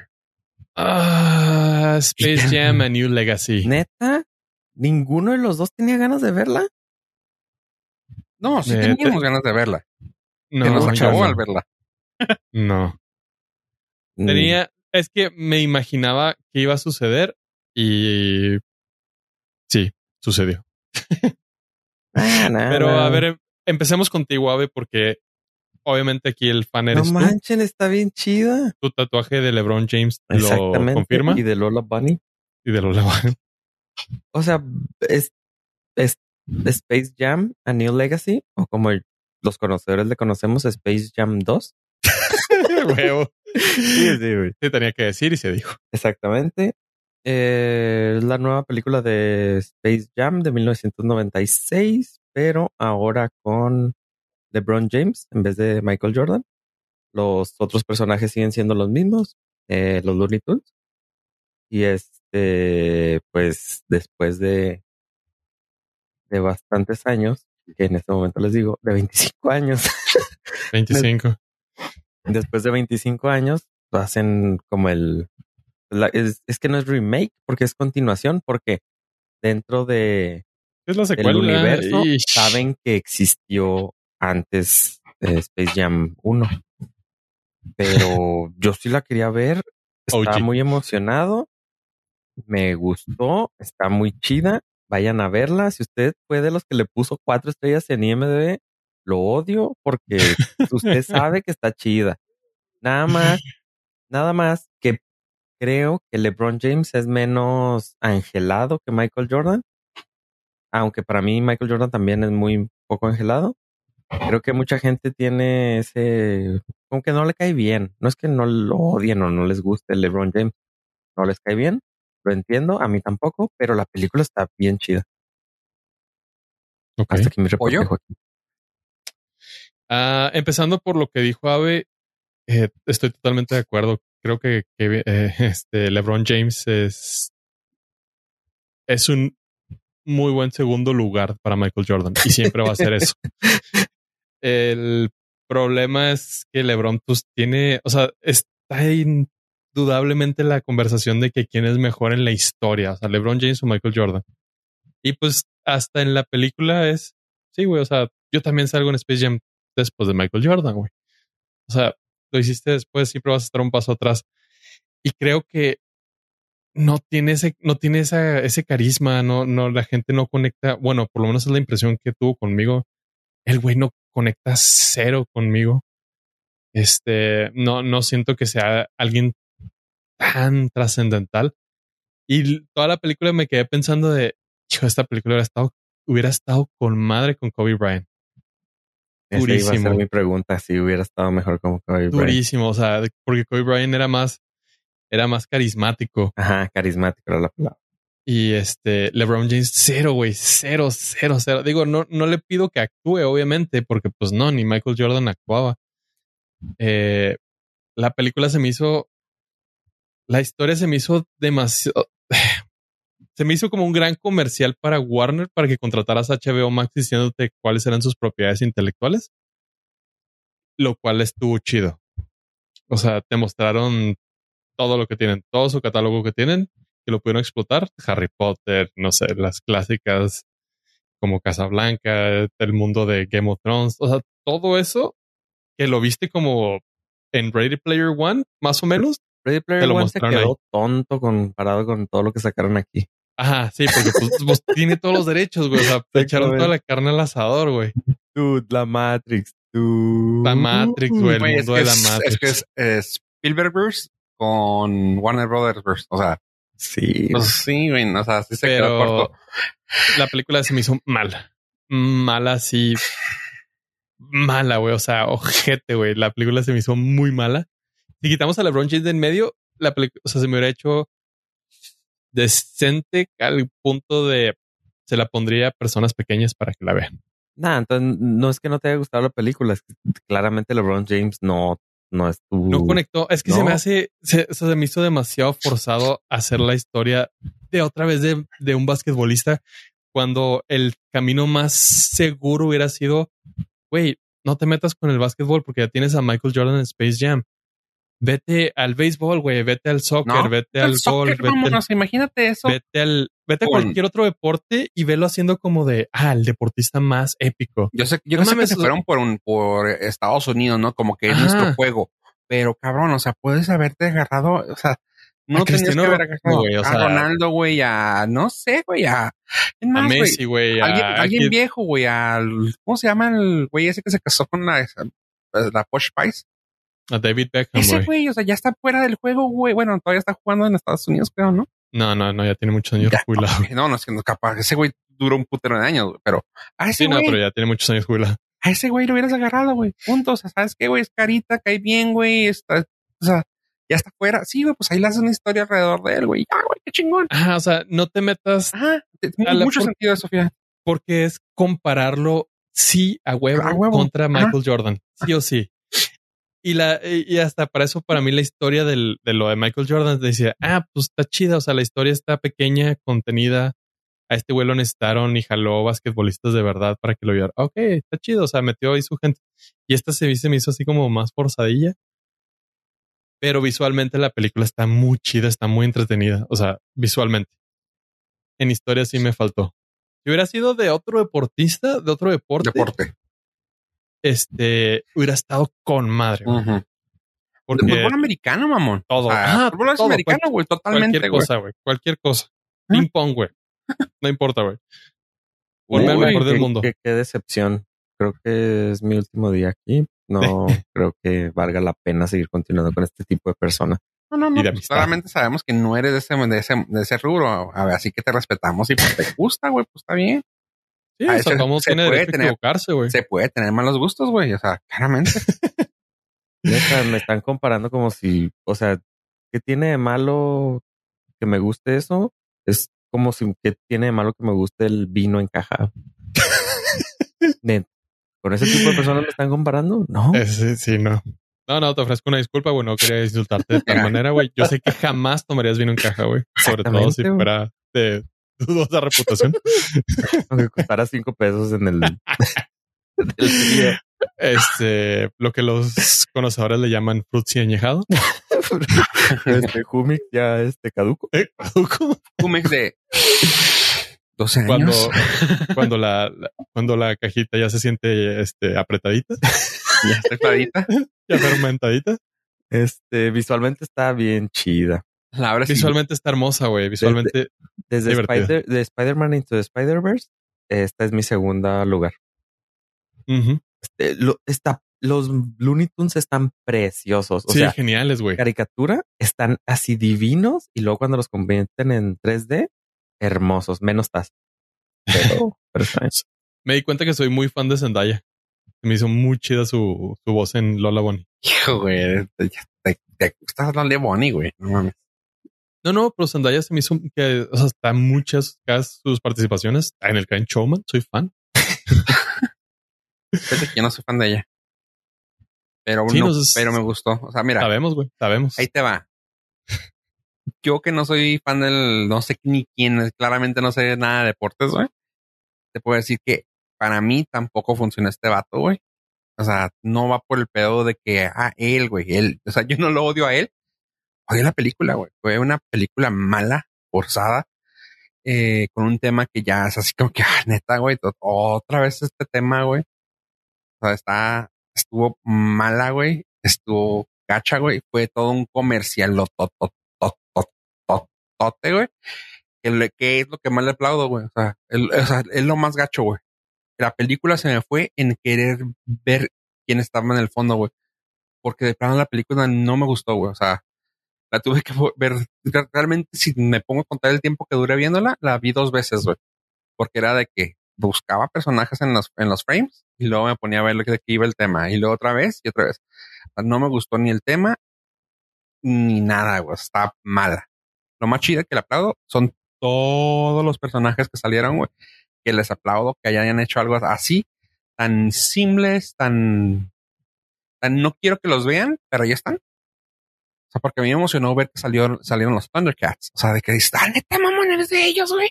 B: Ah, Space Jam A New Legacy.
C: ¿Neta? ¿Ninguno de los dos tenía ganas de verla?
A: No, sí teníamos
B: te-
A: ganas de verla.
B: No,
A: que nos acabó
B: no.
A: al verla.
B: No. Tenía, es que me imaginaba que iba a suceder y sí, sucedió.
C: ah,
B: Pero a ver, em- empecemos contigo, Ave, porque obviamente aquí el fan
C: No
B: eres tú.
C: manchen, está bien chida.
B: Tu tatuaje de LeBron James lo confirma
C: Y de Lola Bunny.
B: y de los LeBron.
C: O sea, es, es Space Jam, A New Legacy, o como los conocedores le conocemos, Space Jam 2.
B: Huevo.
C: Sí, sí, güey.
B: Sí, tenía que decir y se dijo.
C: Exactamente. Eh, la nueva película de Space Jam de 1996, pero ahora con LeBron James en vez de Michael Jordan. Los otros personajes siguen siendo los mismos, eh, los Looney Tunes. Y este, pues después de, de bastantes años, que en este momento les digo, de 25 años,
B: 25.
C: después de 25 años, hacen como el... la- es, es que no es remake, porque es continuación, porque dentro de,
B: Es la secuela.
C: universo
B: Ish.
C: saben que existió antes eh, Space Jam 1. Pero yo sí la quería ver, estaba muy emocionado, me gustó, está muy chida, vayan a verla. Si usted fue de los que le puso cuatro estrellas en IMDb, lo odio porque usted sabe que está chida. Nada más, nada más que creo que LeBron James es menos angelado que Michael Jordan. Aunque para mí Michael Jordan también es muy poco angelado. Creo que mucha gente tiene ese, como que no le cae bien. No es que no lo odien o no les guste LeBron James. No les cae bien. Lo entiendo, a mí tampoco, pero la película está bien chida. Hasta que mi reporte, Joaquín.
B: Ah, empezando por lo que dijo Ave, eh, estoy totalmente de acuerdo. Creo que, que, eh, este LeBron James es es un muy buen segundo lugar para Michael Jordan y siempre va a ser eso. El problema es que LeBron pues tiene, o sea, está indudablemente la conversación de que quién es mejor en la historia, o sea, LeBron James o Michael Jordan. Y pues hasta en la película es, sí, güey, o sea, yo también salgo en Space Jam después de Michael Jordan, güey. O sea, lo hiciste después, siempre vas a estar un paso atrás. Y creo que no tiene ese, no tiene ese carisma, no, no, la gente no conecta. Bueno, por lo menos es la impresión que tuvo conmigo. El güey no conecta cero conmigo. Este, no, no siento que sea alguien tan trascendental. Y toda la película me quedé pensando de, hijo, esta película hubiera estado, hubiera estado con madre con Kobe Bryant.
C: Durísimo. Iba a ser mi pregunta, si hubiera estado mejor con Kobe
B: Bryant. Durísimo, o sea, porque Kobe Bryant era más, era más carismático.
C: Ajá, carismático era la palabra.
B: Y este, LeBron James, cero, güey, cero, cero, cero. Digo, no, no le pido que actúe, obviamente, porque pues no, ni Michael Jordan actuaba. Eh, la película se me hizo, la historia se me hizo demasiado, se me hizo como un gran comercial para Warner para que contrataras a HBO Max diciéndote cuáles eran sus propiedades intelectuales, lo cual estuvo chido. O sea, te mostraron todo lo que tienen, todo su catálogo que tienen que lo pudieron explotar. Harry Potter, no sé, las clásicas como Casablanca, el mundo de Game of Thrones, o sea, todo eso que lo viste como en Ready Player One, más o menos.
C: Ready Player One se quedó tonto comparado con todo lo que sacaron aquí.
B: Ajá, sí, porque pues, pues tiene todos los derechos, güey. O sea, te echaron toda la carne al asador, güey.
C: Dude, la Matrix, dude.
B: La Matrix, güey, el mundo de la Matrix.
A: Es que es, es Spielbergverse con Warner Brothers, o sea,
C: Sí.
A: Pues sí, güey. O sea, sí se quedó corto.
B: La película se me hizo mala. Mala, sí. Mala, güey. O sea, ojete, güey. La película se me hizo muy mala. Si quitamos a LeBron James de en medio, la película, o sea, se me hubiera hecho decente al punto de se la pondría a personas pequeñas para que la vean.
C: Nah, entonces no es que no te haya gustado la película, es que claramente LeBron James no no es
B: No conectó. Es que se me hace, se, se, me hizo demasiado forzado hacer la historia de otra vez de, de un basquetbolista cuando el camino más seguro hubiera sido, güey, no te metas con el básquetbol porque ya tienes a Michael Jordan en Space Jam. Vete al béisbol, güey, vete al soccer, vete al golf, vete
A: imagínate eso.
B: Vete al, vete a cualquier otro deporte y velo haciendo como de, ah, el deportista más épico.
A: Yo sé, yo no sé que se fueron por un, por Estados Unidos, ¿no? Como que es nuestro juego. Pero cabrón, o sea, puedes haberte agarrado, o sea, no tenías que haber agarrado güey, o sea, a Ronaldo, güey, a, no sé, güey, a,
B: a Messi, güey.
A: Alguien, alguien viejo, güey, al, ¿cómo se llama el güey ese que se casó con la, la Posh Spice?
B: A David Beckham.
A: Ese güey, o sea, ya está fuera del juego, güey. Bueno, todavía está jugando en Estados Unidos, creo, ¿no?
B: No, no, no, ya tiene muchos años jubilado.
A: No, no, es que no capaz. Ese güey duró un putero de años, güey. Pero a ese
B: Sí, no, pero ya tiene muchos años jubilado.
A: A ese güey lo hubieras agarrado, güey. Punto. O sea, ¿sabes qué, güey? Es carita, cae bien, güey. Está, o sea, ya está fuera. Sí, güey, pues ahí le haces una historia alrededor de él, güey. Ya, güey, qué chingón.
B: Ajá, o sea, no te metas.
A: Ajá, tiene mucho sentido, Sofía.
B: Porque es compararlo, sí, a huevo, a huevo. contra Michael Jordan. Sí o sí. Y la, y hasta para eso, para mí, la historia del, de lo de Michael Jordan decía, ah, pues está chida. O sea, la historia está pequeña, contenida. A este güey lo necesitaron y jaló basquetbolistas de verdad para que lo viera. Ok, está chido. O sea, metió ahí su gente. Y esta se, se me hizo así como más forzadilla. Pero visualmente la película está muy chida, está muy entretenida. O sea, visualmente. En historia sí me faltó. Si hubiera sido de otro deportista, de otro deporte.
A: Deporte
B: este hubiera estado con madre.
A: Porque fútbol americano, mamón.
B: Todo.
A: Ah, fútbol americano, güey, totalmente.
B: Cualquier cosa, güey. Cualquier cosa. Ping pong, güey. No importa, güey. Ponme al mejor del mundo.
C: Qué, decepción. Creo que es mi último día aquí. No creo que valga la pena seguir continuando con este tipo de personas.
A: No, no, no. Pues, claramente sabemos que no eres de ese, de ese, de ese rubro. A ver, así que te respetamos y pues te gusta, güey, pues está bien.
B: Sí, o sea, ¿cómo tiene derecho tener, equivocarse, güey?
A: Se puede tener malos gustos, güey. O sea, claramente.
C: me están comparando como si, o sea, ¿qué tiene de malo que me guste eso? Es como si, ¿qué tiene de malo que me guste el vino encajado? ¿Con ese tipo de personas me están comparando? No.
B: Eh, sí, sí, no. No, no, te ofrezco una disculpa, güey. No quería insultarte de tal manera, güey. Yo sé que jamás tomarías vino en caja, güey. Sobre todo si fuera de dudosa reputación.
C: Aunque costara cinco pesos en el, día.
B: Este, lo que los conocedores le llaman frutzi añejado.
C: Este Humix ya este caduco.
B: Eh, caduco.
A: Jumex de 12
B: Cuando,
A: años.
B: cuando la, la- cuando la cajita ya se siente este apretadita,
A: Ya está clarita.
B: ya fermentadita.
C: Este, visualmente está bien chida.
A: La y-
B: Visualmente está hermosa, güey. Visualmente
C: Desde
B: Divertida.
C: Spider, de Spider-Man Into the Spider-Verse, esta es mi segunda lugar. Este, lo- está, los Looney Tunes están preciosos. O
B: sí,
C: sea,
B: geniales, güey.
C: caricatura están así divinos y luego cuando los convierten en 3D, hermosos, menos tas. Pero.
B: Me di cuenta que soy muy fan de Zendaya. Me hizo muy chida su, su voz en Lola Bonnie.
A: Hijo, güey. Te, te, te- estás hablando de Bonnie, güey. No mames.
B: No, no, pero Zendaya se me hizo que, o sea, está muchas sus participaciones. Está en el Kind Showman, soy fan.
A: Fíjate que yo no soy fan de ella. Pero,
B: Sí,
A: no-
B: nos-
A: pero me gustó. O sea, mira,
B: Sabemos, güey, sabemos.
A: ahí te va. Yo que no soy fan del, no sé ni quién, es, claramente no sé nada de deportes, güey. Te puedo decir que para mí tampoco funciona este vato, güey. O sea, no va por el pedo de que, ah, él, güey, él. O sea, yo no lo odio a él. Odio la película, güey. Fue una película mala, forzada, eh, con un tema que ya es así como que, ah, neta, güey, otra vez este tema, güey. O sea, está, estuvo mala, güey. Estuvo gacha, güey. Fue todo un comercial, lo to, to, to, to, to- tote, güey. Que, le- que es lo que más le aplaudo, güey. O sea, el- o sea, es lo más gacho, güey. La película se me fue en querer ver quién estaba en el fondo, güey. Porque de plano la película no me gustó, güey. O sea, la tuve que ver. Realmente, si me pongo a contar el tiempo que duré viéndola, la vi dos veces, güey. Porque era de que buscaba personajes en los, en los frames y luego me ponía a ver lo que iba el tema. Y luego otra vez y otra vez. No me gustó ni el tema ni nada, güey. Está mala. Lo más chido que le aplaudo son todos los personajes que salieron, güey. Que les aplaudo que hayan hecho algo así, tan simples, tan, tan no quiero que los vean, pero ya están. O sea, porque a mí me emocionó ver que salió, salieron los Thundercats. O sea, de que está neta mamones de ellos, güey.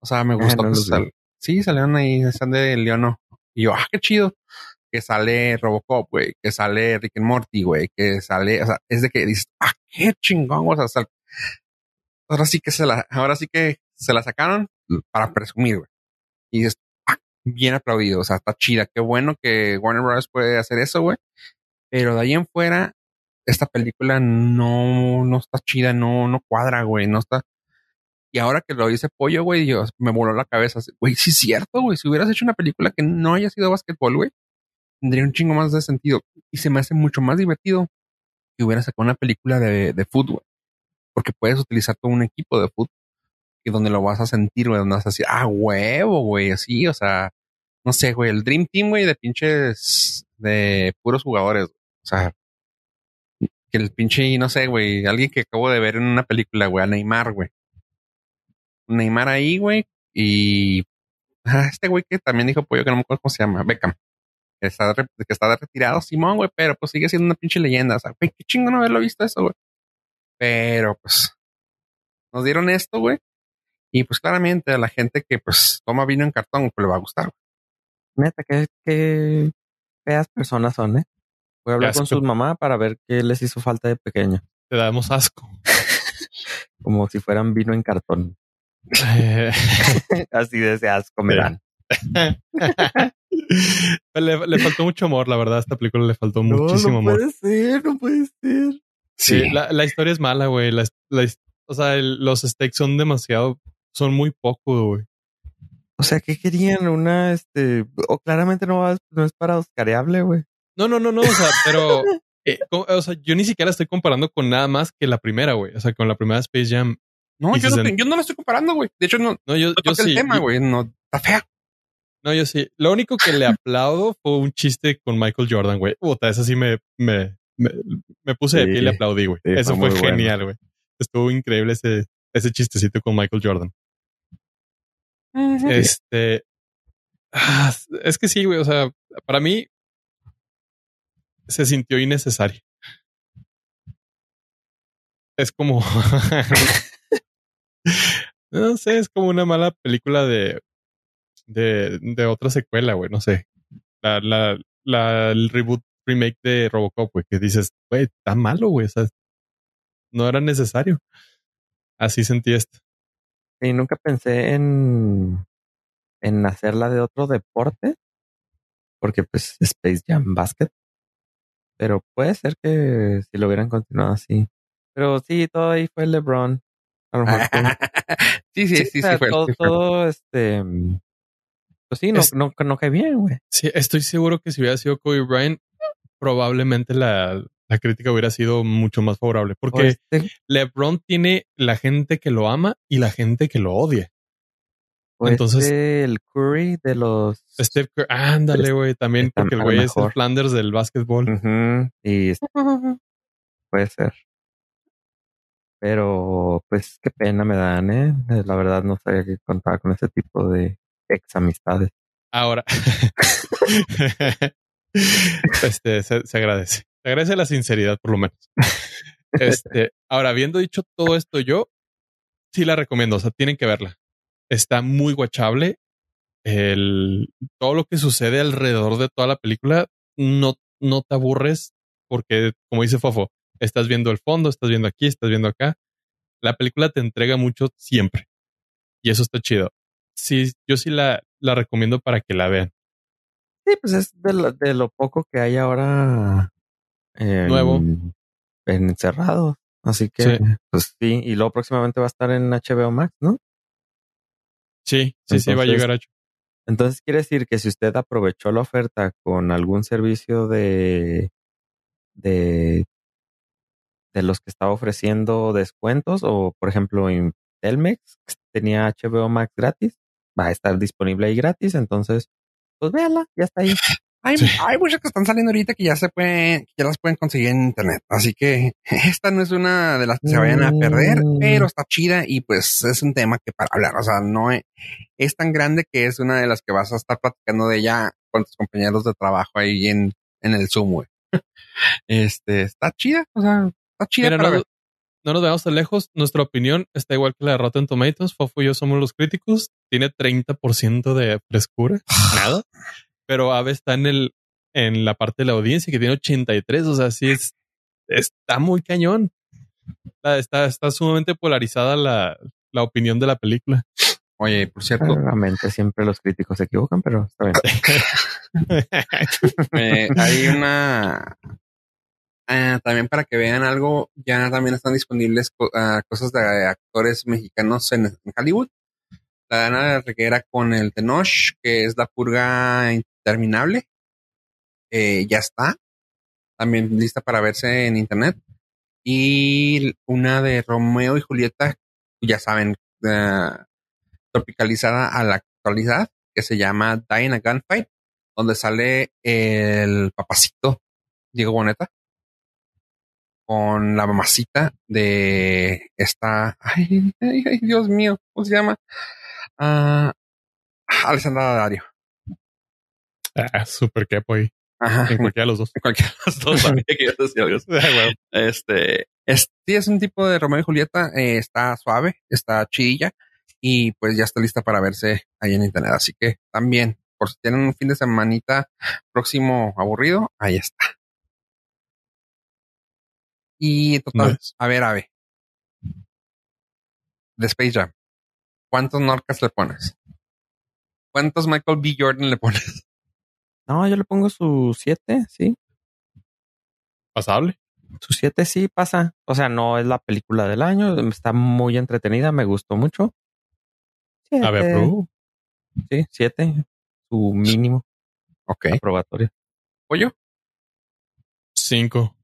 A: O sea, me gustó
C: no
A: que
C: los vi.
A: sal- Sí, salieron ahí, están de Leono. Y yo, ah, qué chido. Que sale Robocop, güey. Que sale Rick and Morty, güey. Que sale, o sea, es de que dices, ah, qué chingón. O sea, sal- ahora sí que se la, ahora sí que se la sacaron para presumir, güey. Y dices, ah, bien aplaudido. O sea, está chida. Qué bueno que Warner Bros. puede hacer eso, güey. Pero de ahí en fuera, esta película no, no está chida, no, no cuadra, güey. No está. Y ahora que lo dice Pollo, güey, yo me voló la cabeza. Güey, sí es cierto, güey. Si hubieras hecho una película que no haya sido básquetbol, güey, tendría un chingo más de sentido. Y se me hace mucho más divertido que hubieras sacado una película de, de fútbol. Porque puedes utilizar todo un equipo de fútbol y donde lo vas a sentir, güey, donde vas a decir, ah, huevo, güey, así, o sea, no sé, güey, el Dream Team, güey, de pinches, de puros jugadores, o sea, que el pinche, no sé, güey, alguien que acabo de ver en una película, güey, a Neymar, güey. Neymar ahí, güey, y ah, este güey que también dijo pollo, que no me acuerdo cómo se llama, Beckham, que está, que está retirado, Simón, güey, pero pues sigue siendo una pinche leyenda, o sea, güey, qué chingón haberlo visto eso, güey. Pero pues nos dieron esto, güey. Y pues claramente a la gente que pues toma vino en cartón, pues le va a gustar. güey.
C: Neta, qué, qué feas personas son, ¿eh? Voy a hablar con su mamá para ver qué les hizo falta de pequeño.
B: Te damos asco.
C: Como si fueran vino en cartón.
B: Eh,
C: Así de ese asco me
B: Sí.
C: dan.
B: le, le faltó mucho amor, la verdad. A esta película le faltó muchísimo
C: no, no
B: amor.
C: puede ser, no puede ser.
B: Sí, la, la historia es mala, güey. La, la o sea, el- los stakes son demasiado, son muy poco, güey.
C: O sea, ¿qué querían? Una, este, o claramente no, va- no es para Oscareable, güey.
B: No, no, no, no. O sea, pero, eh, o sea, yo ni siquiera estoy comparando con nada más que la primera, güey. O sea, con la primera Space Jam.
A: No, yo no, yo no lo estoy comparando, güey. De hecho, no,
B: No, yo,
A: no
B: yo sí.
A: el tema, güey. No, está fea.
B: No, yo sí. Lo único que le aplaudo fue un chiste con Michael Jordan, güey. Puta, eso sí me, me, me, me puse de
C: Sí,
B: pie y le aplaudí, güey.
C: sí,
B: eso
C: fue
B: fue,
C: bueno.
B: genial, güey. Estuvo increíble ese, ese chistecito con Michael Jordan. Este. ah, es que sí, güey. O sea, para mí se sintió innecesario. Es como. No sé, es como una mala película de, de, de otra secuela, güey, no sé. La, la, la, el reboot, remake de Robocop, güey, que dices, güey, está malo, güey, o sea, no era necesario. Así sentí esto.
C: Y nunca pensé en, en hacerla de otro deporte, porque pues Space Jam Basket. Pero puede ser que si lo hubieran continuado así. Pero sí, todo ahí fue LeBron. A lo mejor
A: sí, sí, sí, sí,
C: o sea,
A: fue.
C: todo,
A: sí fue.
C: todo, este. Pues sí, no,
B: Es-
C: no, no cae bien, güey.
B: Sí, estoy seguro que si hubiera sido Kobe Bryant, probablemente la, la crítica hubiera sido mucho más favorable. Porque
C: este,
B: LeBron tiene la gente que lo ama y la gente que lo odia.
C: O
B: entonces-
C: este, el Curry de los.
B: Steph Curry, ándale, güey, también porque el güey es el. Flanders del básquetbol.
C: Y puede ser. Pero, pues, qué pena me dan, ¿eh? La verdad no sabía que contaba con ese tipo de ex amistades.
B: Ahora, este se, se agradece. Se agradece la sinceridad, por lo menos. Este, ahora, habiendo dicho todo esto, yo sí la recomiendo. O sea, tienen que verla. Está muy guachable. El, todo lo que sucede alrededor de toda la película no, no te aburres porque, como dice Fofo, estás viendo el fondo, estás viendo aquí, estás viendo acá. La película te entrega mucho siempre. Y eso está chido. Sí, yo sí la, la recomiendo para que la vean.
C: Sí, pues es de lo, de lo poco que hay ahora en,
B: Nuevo.
C: en encerrados. Así que,
B: Sí.
C: pues sí, y luego próximamente va a estar en HBO Max, ¿no?
B: Sí, sí, sí, va a
C: Entonces-
B: llegar a
C: Entonces quiere decir que si usted aprovechó la oferta con algún servicio de de de los que estaba ofreciendo descuentos o por ejemplo en Telmex tenía HBO Max gratis, va a estar disponible ahí gratis, entonces pues véala, ya está ahí.
A: Hay,
B: Sí.
A: hay muchas que están saliendo ahorita que ya se pueden, que ya las pueden conseguir en internet. Así que esta no es una de las que se vayan a perder,
C: Mm.
A: pero está chida y pues es un tema que para hablar. O sea, no es, es tan grande que es una de las que vas a estar platicando de ella con tus compañeros de trabajo ahí en, en el Zoom, güey. Este está chida, o sea, está chida
B: Mira,
A: para
B: no,
A: ver.
B: no nos veamos tan lejos. Nuestra opinión está igual que la de Rotten Tomatoes. Fofo y yo somos los críticos. Tiene 30% de frescura. Nada. Pero Ave está en el en la parte de la audiencia que tiene 83. O sea, sí es, está muy cañón. Está, está sumamente polarizada la, la opinión de la película.
A: Oye, por cierto,
C: Claramente siempre los críticos se equivocan, pero está bien.
A: Eh, hay una ah, también para que vean algo, ya también están disponibles co- ah, cosas de actores mexicanos en, en Hollywood. La Dana Reguera con el Tenoch, que es la purga interminable. Eh, ya está. También lista para verse en internet. Y una de Romeo y Julieta, ya saben, ah, tropicalizada a la actualidad, que se llama Dying a Gunfight donde sale el papacito Diego Boneta con la mamacita de esta. Ay, ay, Dios mío, ¿cómo se llama? Ah, Alessandra Dario.
B: ah, súper quepo ahí.
A: Ajá,
B: En cualquiera de los dos.
A: en cualquiera de los dos sabía que ibas a decir algo así.
B: Ah, bueno.
A: Este, es, sí, es un tipo de Romeo y Julieta, eh, está suave, está chidilla y pues ya está lista para verse ahí en internet. Así que también, por si tienen un fin de semanita próximo aburrido, ahí está. Y total,
B: Nice.
A: a ver, a ver. De Space Jam. ¿Cuántos Norcas le pones? ¿Cuántos Michael B. Jordan le pones?
C: No, yo le pongo su 7, sí.
B: Pasable.
C: Su 7 sí pasa. O sea, no es la película del año. Está muy entretenida. Me gustó mucho.
B: A ver,
C: Siete.
B: apruebo.
C: Sí, 7. Su mínimo
A: Ok.
C: aprobatorio.
A: ¿Pollo?
B: 5.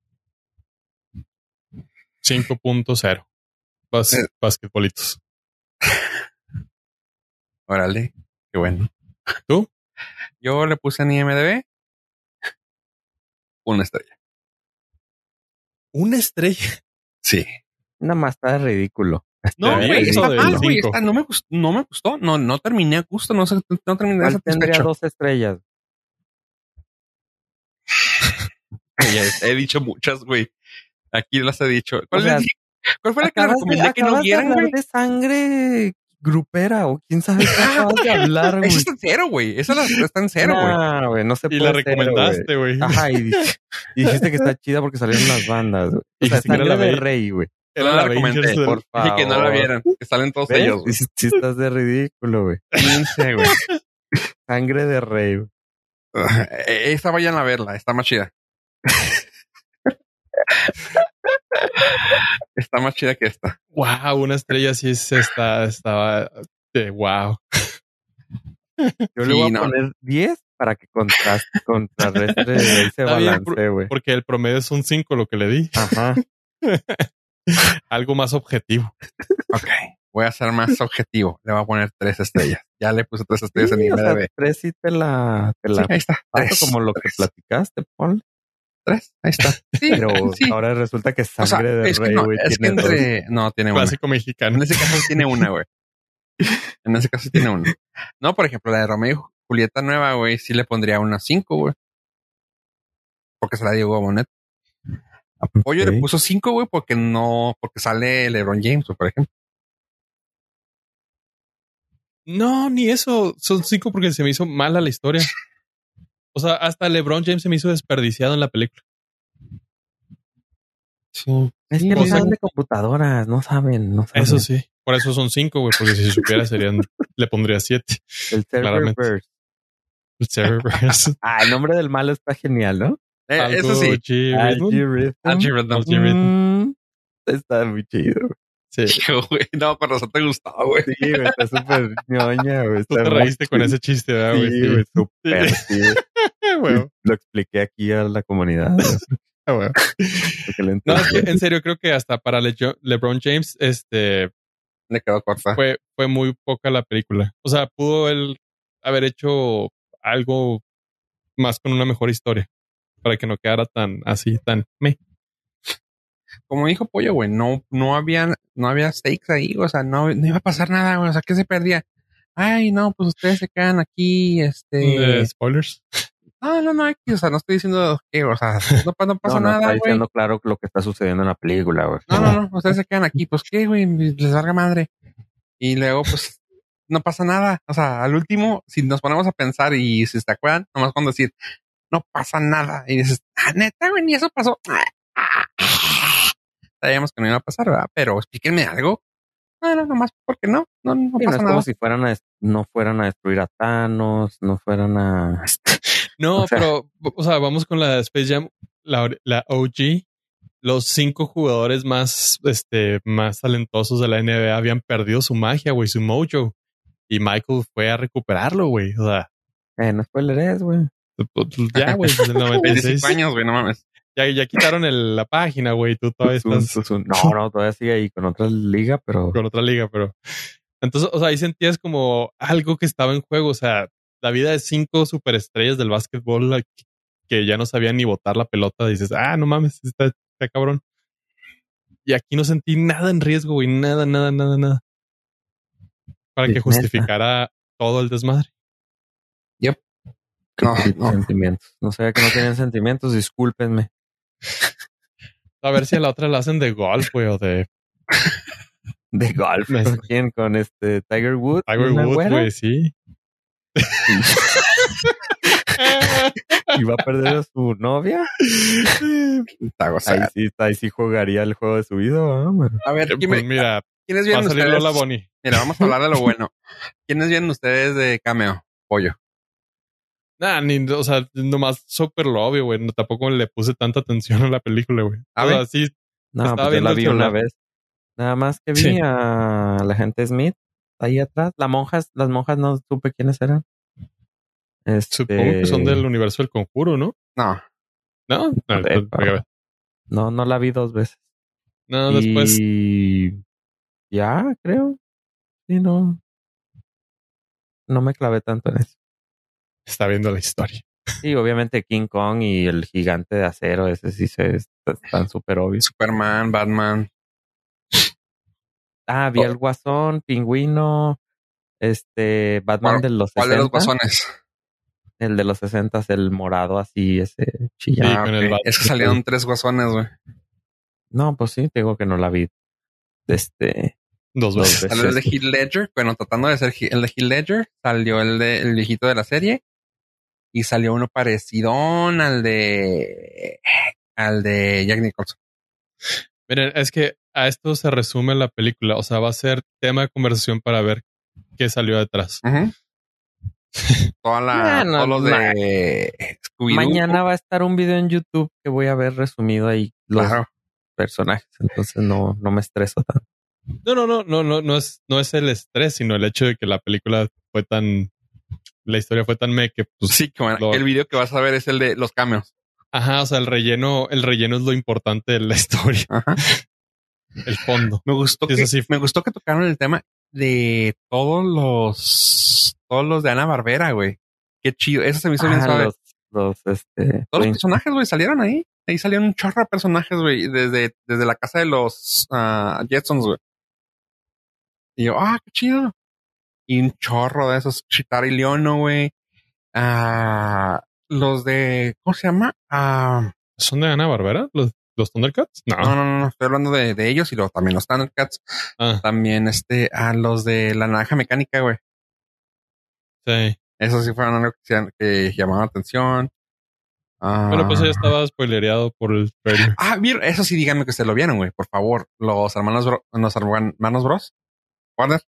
B: 5.0. Bas
A: Eh.
B: basquetbolitos.
A: Órale. Qué bueno.
B: ¿Tú?
A: Yo le puse en IMDB una estrella.
B: Una estrella.
A: Sí.
C: Nada más está ridículo.
B: No, güey,
A: está mal, güey. No me gustó. No me gustó. No, no terminé a gusto. No, no terminé
C: ¿Cuál tendría dos estrellas?
A: He dicho muchas, güey. Aquí las he dicho. ¿Cuál,
C: O sea?
A: ¿Cuál fue la que recomendé que no vieran, güey?
C: de sangre grupera o quién sabe qué de hablar, güey.
A: Eso está en cero, güey. Eso la- está en cero, güey.
C: No, güey, no se
B: Y
C: puede
B: la
C: hacer,
B: recomendaste, güey.
C: Ajá, y, di- y dijiste que está chida porque salieron las bandas, güey. O sea, sangre
B: la
C: de rey, güey.
B: Era
A: No
B: la
A: la recomendé,
B: del-
C: por
A: Dije que no la
C: favor.
A: vieran. Que salen todos
C: ¿Ves?
A: ellos, güey.
C: Sí estás de ridículo, güey.
A: 15, güey.
C: Sangre de rey, güey.
A: Esta vayan a verla, está más chida. está más chida que esta.
B: Wow, una estrella sí es esta, estaba de wow.
C: Yo le
A: Sí,
C: voy a
A: no.
C: poner 10 para que contraste, contrarrestre y se
B: Está bien,
C: balance, güey.
B: Porque el promedio es un 5 lo que le di.
C: Ajá.
B: Algo más objetivo.
A: Ok. Voy a ser más objetivo. Le voy a poner tres estrellas. Ya le puse tres estrellas
C: Sí,
A: en
C: o sea,
A: IMDb.
C: tres sí te la, te
A: Sí,
C: la
A: ahí está. Tres,
C: como lo que platicaste, Paul.
A: Tres. Ahí está. Sí,
C: Pero
A: sí.
C: ahora resulta que
A: O sea,
C: sangre de
A: es que
C: rey,
A: no,
C: güey.
A: es que
C: tiene dos.
A: entre... No, tiene una.
B: Clásico mexicano.
A: En ese caso tiene una, güey. En ese caso tiene una. No, por ejemplo, la de Romeo y Julieta nueva, güey, sí le pondría una 5, güey. Porque se la dio Bonet. A Pollo
C: Ok.
A: le puso 5, güey, porque no, porque sale LeBron James, por ejemplo.
B: No, ni eso. Son 5 porque se me hizo mala la historia. O sea, hasta LeBron James se me hizo desperdiciado en la película.
A: Sí.
C: Es que no
A: sea,
C: saben de computadoras, no saben, no saben.
B: Eso sí. Por eso son 5, güey, porque si supiera serían, le pondría 7.
C: El
B: claramente.
C: Serververse. Ah, el nombre del malo está genial, ¿no?
A: Eh, eso sí.
C: Algorithm.
A: Algorithm.
C: Mm, Está muy chido. güey.
B: Sí.
A: Güey. No, con razón te gustaba, güey.
C: Sí, güey, está súper ñoña, güey.
B: Tú te reíste con ese chiste, ¿verdad, güey?
C: Sí, güey, súper, sí, Lo expliqué aquí a la comunidad. güey,
B: Ah, No, es que, en serio, creo que hasta para Le- LeBron James, este,
A: Le quedó corta.
B: fue, fue muy poca la película. O sea, pudo él haber hecho algo más con una mejor historia para que no quedara tan así, tan me.
A: Como dijo Pollo, güey, no, no había, no había stakes ahí, o sea, no, no iba a pasar nada, güey. O sea, ¿qué se perdía? Ay, no, pues ustedes se quedan aquí, este.
B: Eh, spoilers.
A: No, no, no, aquí, o sea, no estoy diciendo que, o sea, no, no pasa
C: No, no está
A: nada, güey.
C: diciendo claro lo que está sucediendo en la película, güey.
A: No, no, no, ustedes se quedan aquí, pues qué, güey, les larga madre. Y luego, pues, no pasa nada. O sea, al último, si nos ponemos a pensar y si te acuerdan, nomás cuando decir, no pasa nada. Y dices, ah, neta, güey, ni eso pasó. Sabíamos que no iba a pasar, ¿verdad? Pero explíquenme algo. No, no, nomás porque no, no, no
C: Sí, no
A: pasa
C: es
A: nada.
C: como si fueran a, no fueran a destruir a Thanos, no fueran a...
B: No,
C: O sea-
B: pero, o sea, vamos con la Space Jam, la, la OG. Los cinco jugadores más, este, más talentosos de la NBA habían perdido su magia, güey, su mojo. Y Michael fue a recuperarlo, güey. O sea,
C: Eh, no spoileres, güey.
B: pues, ya, güey, desde el 96.
A: 25 años, güey, no mames.
B: Ya, ya quitaron el- la página, güey. Tú todavía estás.
C: No, no, todavía sigue ahí con otra liga, pero...
B: con otra liga, pero. Entonces, o sea, ahí sentías como algo que estaba en juego. O sea, la vida de cinco superestrellas del básquetbol like, que ya no sabían ni botar la pelota. Dices, ah, no mames, está, está cabrón. Y aquí no sentí nada en riesgo, güey. Nada, nada, nada, nada. Para
C: Sí,
B: que
C: neta.
B: justificara todo el desmadre.
A: No,
C: Sí,
A: no.
C: Sentimientos. No sabía que no tenían sentimientos, discúlpenme.
B: A ver si a la otra la hacen de golf, güey, o de
C: De golf. ¿Con quién? Con este Tiger Woods.
B: Tiger
C: ¿Una
B: Woods, güey, sí.
C: ¿Y va a perder a su novia?
A: Está
C: Ahí sí, ahí sí jugaría el juego de su vida.
A: A ver, ¿quién
B: Pues
A: me-
B: mira,
A: ¿quiénes
B: va a
A: vieron
B: salir
A: ustedes?
B: Lola Bonnie.
A: Mira, vamos a hablar de lo bueno. ¿Quiénes vieron ustedes de cameo? Pollo.
B: Nah, ni, o sea, nomás súper lo obvio, güey. No, tampoco le puse tanta atención a la película, güey.
A: A
B: O sea, sí,
C: No,
B: Estaba
C: pues yo la vi una vez. Nada más que vi
B: Sí.
C: a la gente Smith ahí atrás. Las monjas, las monjas no supe quiénes eran. Este,
B: supongo que son del universo del conjuro, ¿no?
A: No.
B: No, no, pues,
C: No, no la vi dos veces.
B: no después.
C: Y ya, creo. Sí, no. No me clavé tanto en eso.
B: Está viendo la historia.
C: Sí, obviamente King Kong y el gigante de acero, ese sí se están súper obvios.
A: Superman, Batman.
C: Ah, vi el Guasón, Pingüino, este, Batman
A: ¿Cuál-
C: de los 60.
A: ¿Cuál de los guasones?
C: El de los 60, el morado así, ese chillado.
A: Ah,
B: con el
A: ok.
B: Bat-
A: Es que salieron tres guasones, güey.
C: No, pues sí, digo que no la vi. Este,
B: Dos veces.
A: Salió el de Heath Ledger. Bueno, tratando de ser el de Heath Ledger. Salió el de el viejito de la serie. Y salió uno parecido al de al de Jack Nicholson.
B: Miren, es que a esto se resume la película. O sea, va a ser tema de conversación para ver qué salió detrás.
A: Toda la,
C: Bueno,
A: todos los
C: ma-
A: de Scooby-Doo.
C: Mañana va a estar un video en YouTube que voy a ver resumido ahí los
A: Claro.
C: personajes. Entonces no, no me estreso tanto.
B: No, no, no, no, no, no es, no es el estrés, sino el hecho de que la película fue tan, la historia fue tan me que, pues,
A: Sí, que
B: lo-
A: el video que vas a ver es el de los cameos.
B: Ajá, o sea, el relleno, el relleno es lo importante de la historia,
A: Ajá.
B: el fondo.
A: Me gustó
B: Sí,
A: que,
B: sí.
A: me gustó que tocaron el tema de todos los todos los de Ana Barbera, güey. Qué chido. Eso se me hizo bien suave.
C: los, los, este,
A: Todos los personajes, güey, salieron ahí. Ahí salieron un chorro de personajes, güey, desde, desde la casa de los ah, Jetsons, güey. Y yo, ah, qué chido. Y un chorro de esos, Chitara y Leono, güey. Ah, los de, ¿cómo se llama? Ah,
B: ¿Son de Ana Barbera? ¿Los, los Thundercats? No.
A: no, no, no, no, estoy hablando de, de ellos y luego también los Thundercats.
B: Ah,
A: También este, a los de la naranja mecánica, güey.
B: sí.
A: Eso sí fueron algo que, que llamaban la atención. Ah,
B: Bueno, pues ya estaba spoilereado por el trailer.
A: Ah, mira, eso sí, díganme que se lo vieron, güey, por favor. Los hermanos, Bro- los hermanos Bros. Warner.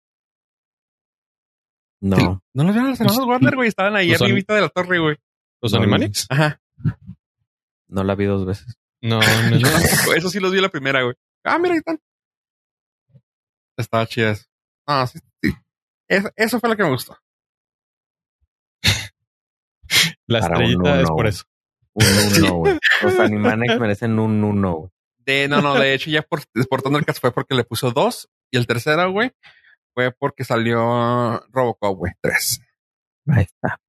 C: No.
A: Sí. ¿No los vieron los hermanos Warner, güey? Estaban ahí
B: Los an-
A: arribita de la torre, güey.
B: ¿Los
C: No,
B: Animanics?
A: Ajá.
C: No la vi dos veces.
B: No, no, no.
A: eso sí los vi la primera, güey. Ah, mira, ahí están. Estaba chida eso. Ah, sí, sí. Eso, eso fue lo que me gustó.
B: La
C: Para
B: estrellita es por eso.
C: Un uno, güey. Los Animaniacs merecen un uno, güey.
A: De, no, no, de hecho, ya por, por Thundercats fue porque le puso dos. Y el tercero, güey, fue porque salió Robocop, güey, tres.
C: Ahí está.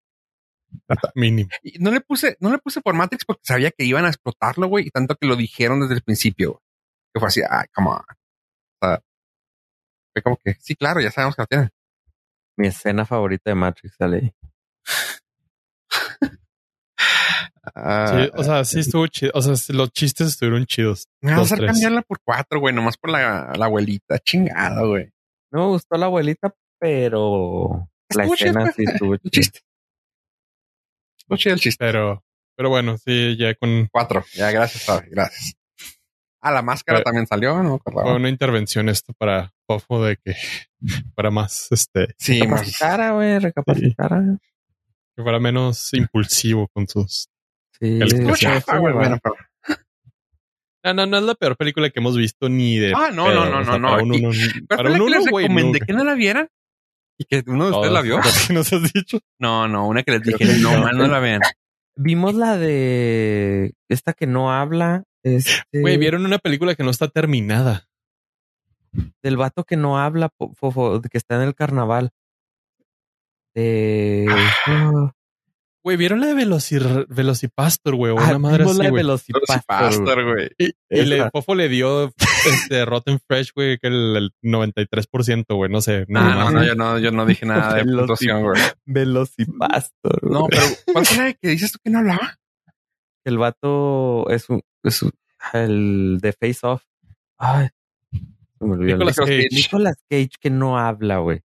B: Mínimo.
A: Y no le puse, no le puse por Matrix porque sabía que iban a explotarlo, güey, y tanto que lo dijeron desde el principio. güey. Que fue así, ay, come on. O sea, fue como que, sí, claro, ya sabemos que lo tienen.
C: Mi escena favorita de Matrix sale ahí.
A: Ah,
B: Sí, o sea, sí estuvo chido. O sea, los chistes estuvieron chidos.
A: me va a hacer cambiarla por cuatro, güey, nomás por la, la abuelita. Chingado, güey.
C: No me gustó la abuelita, pero la escena
A: pues.
C: sí estuvo chida.
A: chiste. Estuvo chido el chiste.
B: Pero, pero bueno, sí, ya con
A: Cuatro. Ya, gracias, Fabi, gracias. Ah, la máscara
B: Fue-
A: también salió, no
B: fue una intervención esto para Fofo de que para más, este,
A: Sí, más.
C: Recapacitara, güey, recapacitara.
B: que fuera menos impulsivo con sus.
C: Sí,
A: chafa, güey, bueno, pero-
B: No, no, no es la peor película que hemos visto ni de.
A: Ah, no,
B: pedo,
A: no, no,
B: o sea,
A: no,
B: Para
A: no,
B: uno,
A: Pero
B: para
A: que
B: uno,
A: les recomendé
B: nunca.
A: que no la vieran y que uno de ustedes la vio.
B: ¿Qué nos has dicho?
A: No, no, una que les
C: Creo
A: dije,
C: que
A: no,
C: no.
A: más no la vean.
C: Vimos la de esta que no habla. Este,
B: Güey, vieron una película que no está terminada.
C: Del vato que no habla, po- fofo, que está en el carnaval. De. Ah,
B: Güey, vieron la de Velocir Velocipastor, güey, o
C: ah,
B: una madre así,
C: la de
B: güey.
C: Velocipastor, güey.
B: Y, y le. Fofo le dio este Rotten Fresh, güey, que el, el 93%, güey, no sé.
A: No,
B: nada
A: no, no, yo no, yo no dije nada de puntuación, güey.
C: Velocipastor. güey.
A: No, pero ¿cuál fue la que dices tú que no hablaba?
C: El vato es un, es un- el de Face Off. Ay, se me olvidó
B: Nicolas
C: nombre.
B: Cage.
C: Nicolas Cage que no habla, güey.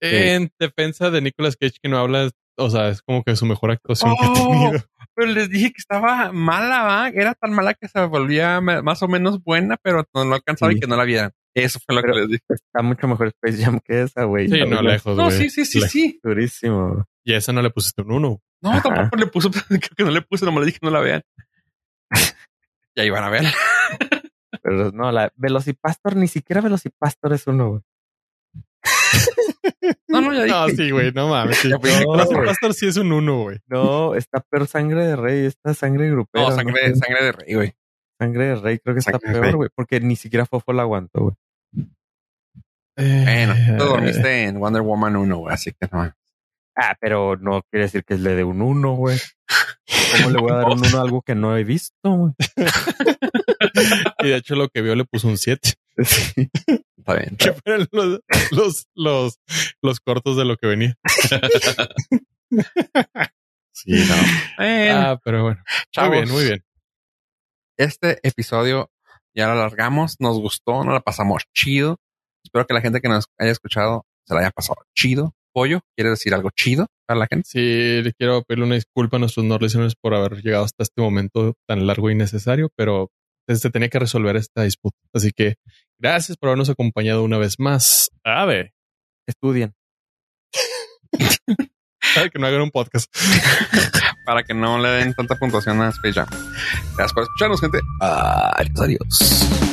B: En defensa de Nicolas Cage, que no habla, o sea, es como que su mejor actuación que ha
A: Oh.
B: tenido.
A: Pero les dije que estaba mala, ¿va? Era tan mala que se volvía más o menos buena, pero no lo alcanzaba y que no la vieran. Eso fue lo
C: Pero-
A: que les dije.
C: Está mucho mejor Space Jam que esa, güey.
B: Sí,
C: La
B: no, lejos,
A: No,
B: güey.
A: sí, sí, sí, sí.
C: Durísimo.
B: Y a esa no le pusiste un uno.
A: No,
C: Ajá.
A: tampoco le puso, creo que no le puse, nomás le dije que no la vean. ya iban a ver.
C: Pero no, la Velocipastor, ni siquiera Velocipastor es uno, güey.
A: No, no, ya dije.
B: No, sí, güey, no mames. Sí. No. Pastor sí es un uno, güey.
C: No, está peor sangre de rey, esta sangre grupera.
A: No, sangre, sangre de rey, güey.
C: Sangre de rey creo que está
A: Sangre
C: peor, güey, porque ni siquiera Fofo la aguantó, güey.
A: Bueno,
B: Eh,
A: tú dormiste en Wonder Woman 1, güey, así que no.
C: Ah, pero no quiere decir que le dé un uno, güey. ¿Cómo le voy a dar un uno a algo que no he visto, güey?
B: Y de hecho lo que vio le puso un 7.
C: Sí.
A: Está bien.
B: Que fueron los, los, los, los cortos de lo que venía.
A: Sí, no.
B: Ah, pero bueno.
A: chavos,
B: Muy bien, muy bien.
A: Este episodio ya lo alargamos, nos gustó, nos la pasamos chido. Espero que la gente que nos haya escuchado se la haya pasado chido. Pollo, ¿quieres decir algo chido a la gente?
B: Sí, le quiero pedirle una disculpa a nuestros no listeners por haber llegado hasta este momento tan largo y necesario, pero se tenía que resolver esta disputa. Así que gracias por habernos acompañado una vez más. A ver,
C: Estudien.
B: Para que no hagan un podcast.
A: Para que no le den tanta puntuación a Space Jam. Gracias por escucharnos, gente.
C: Adiós, adiós.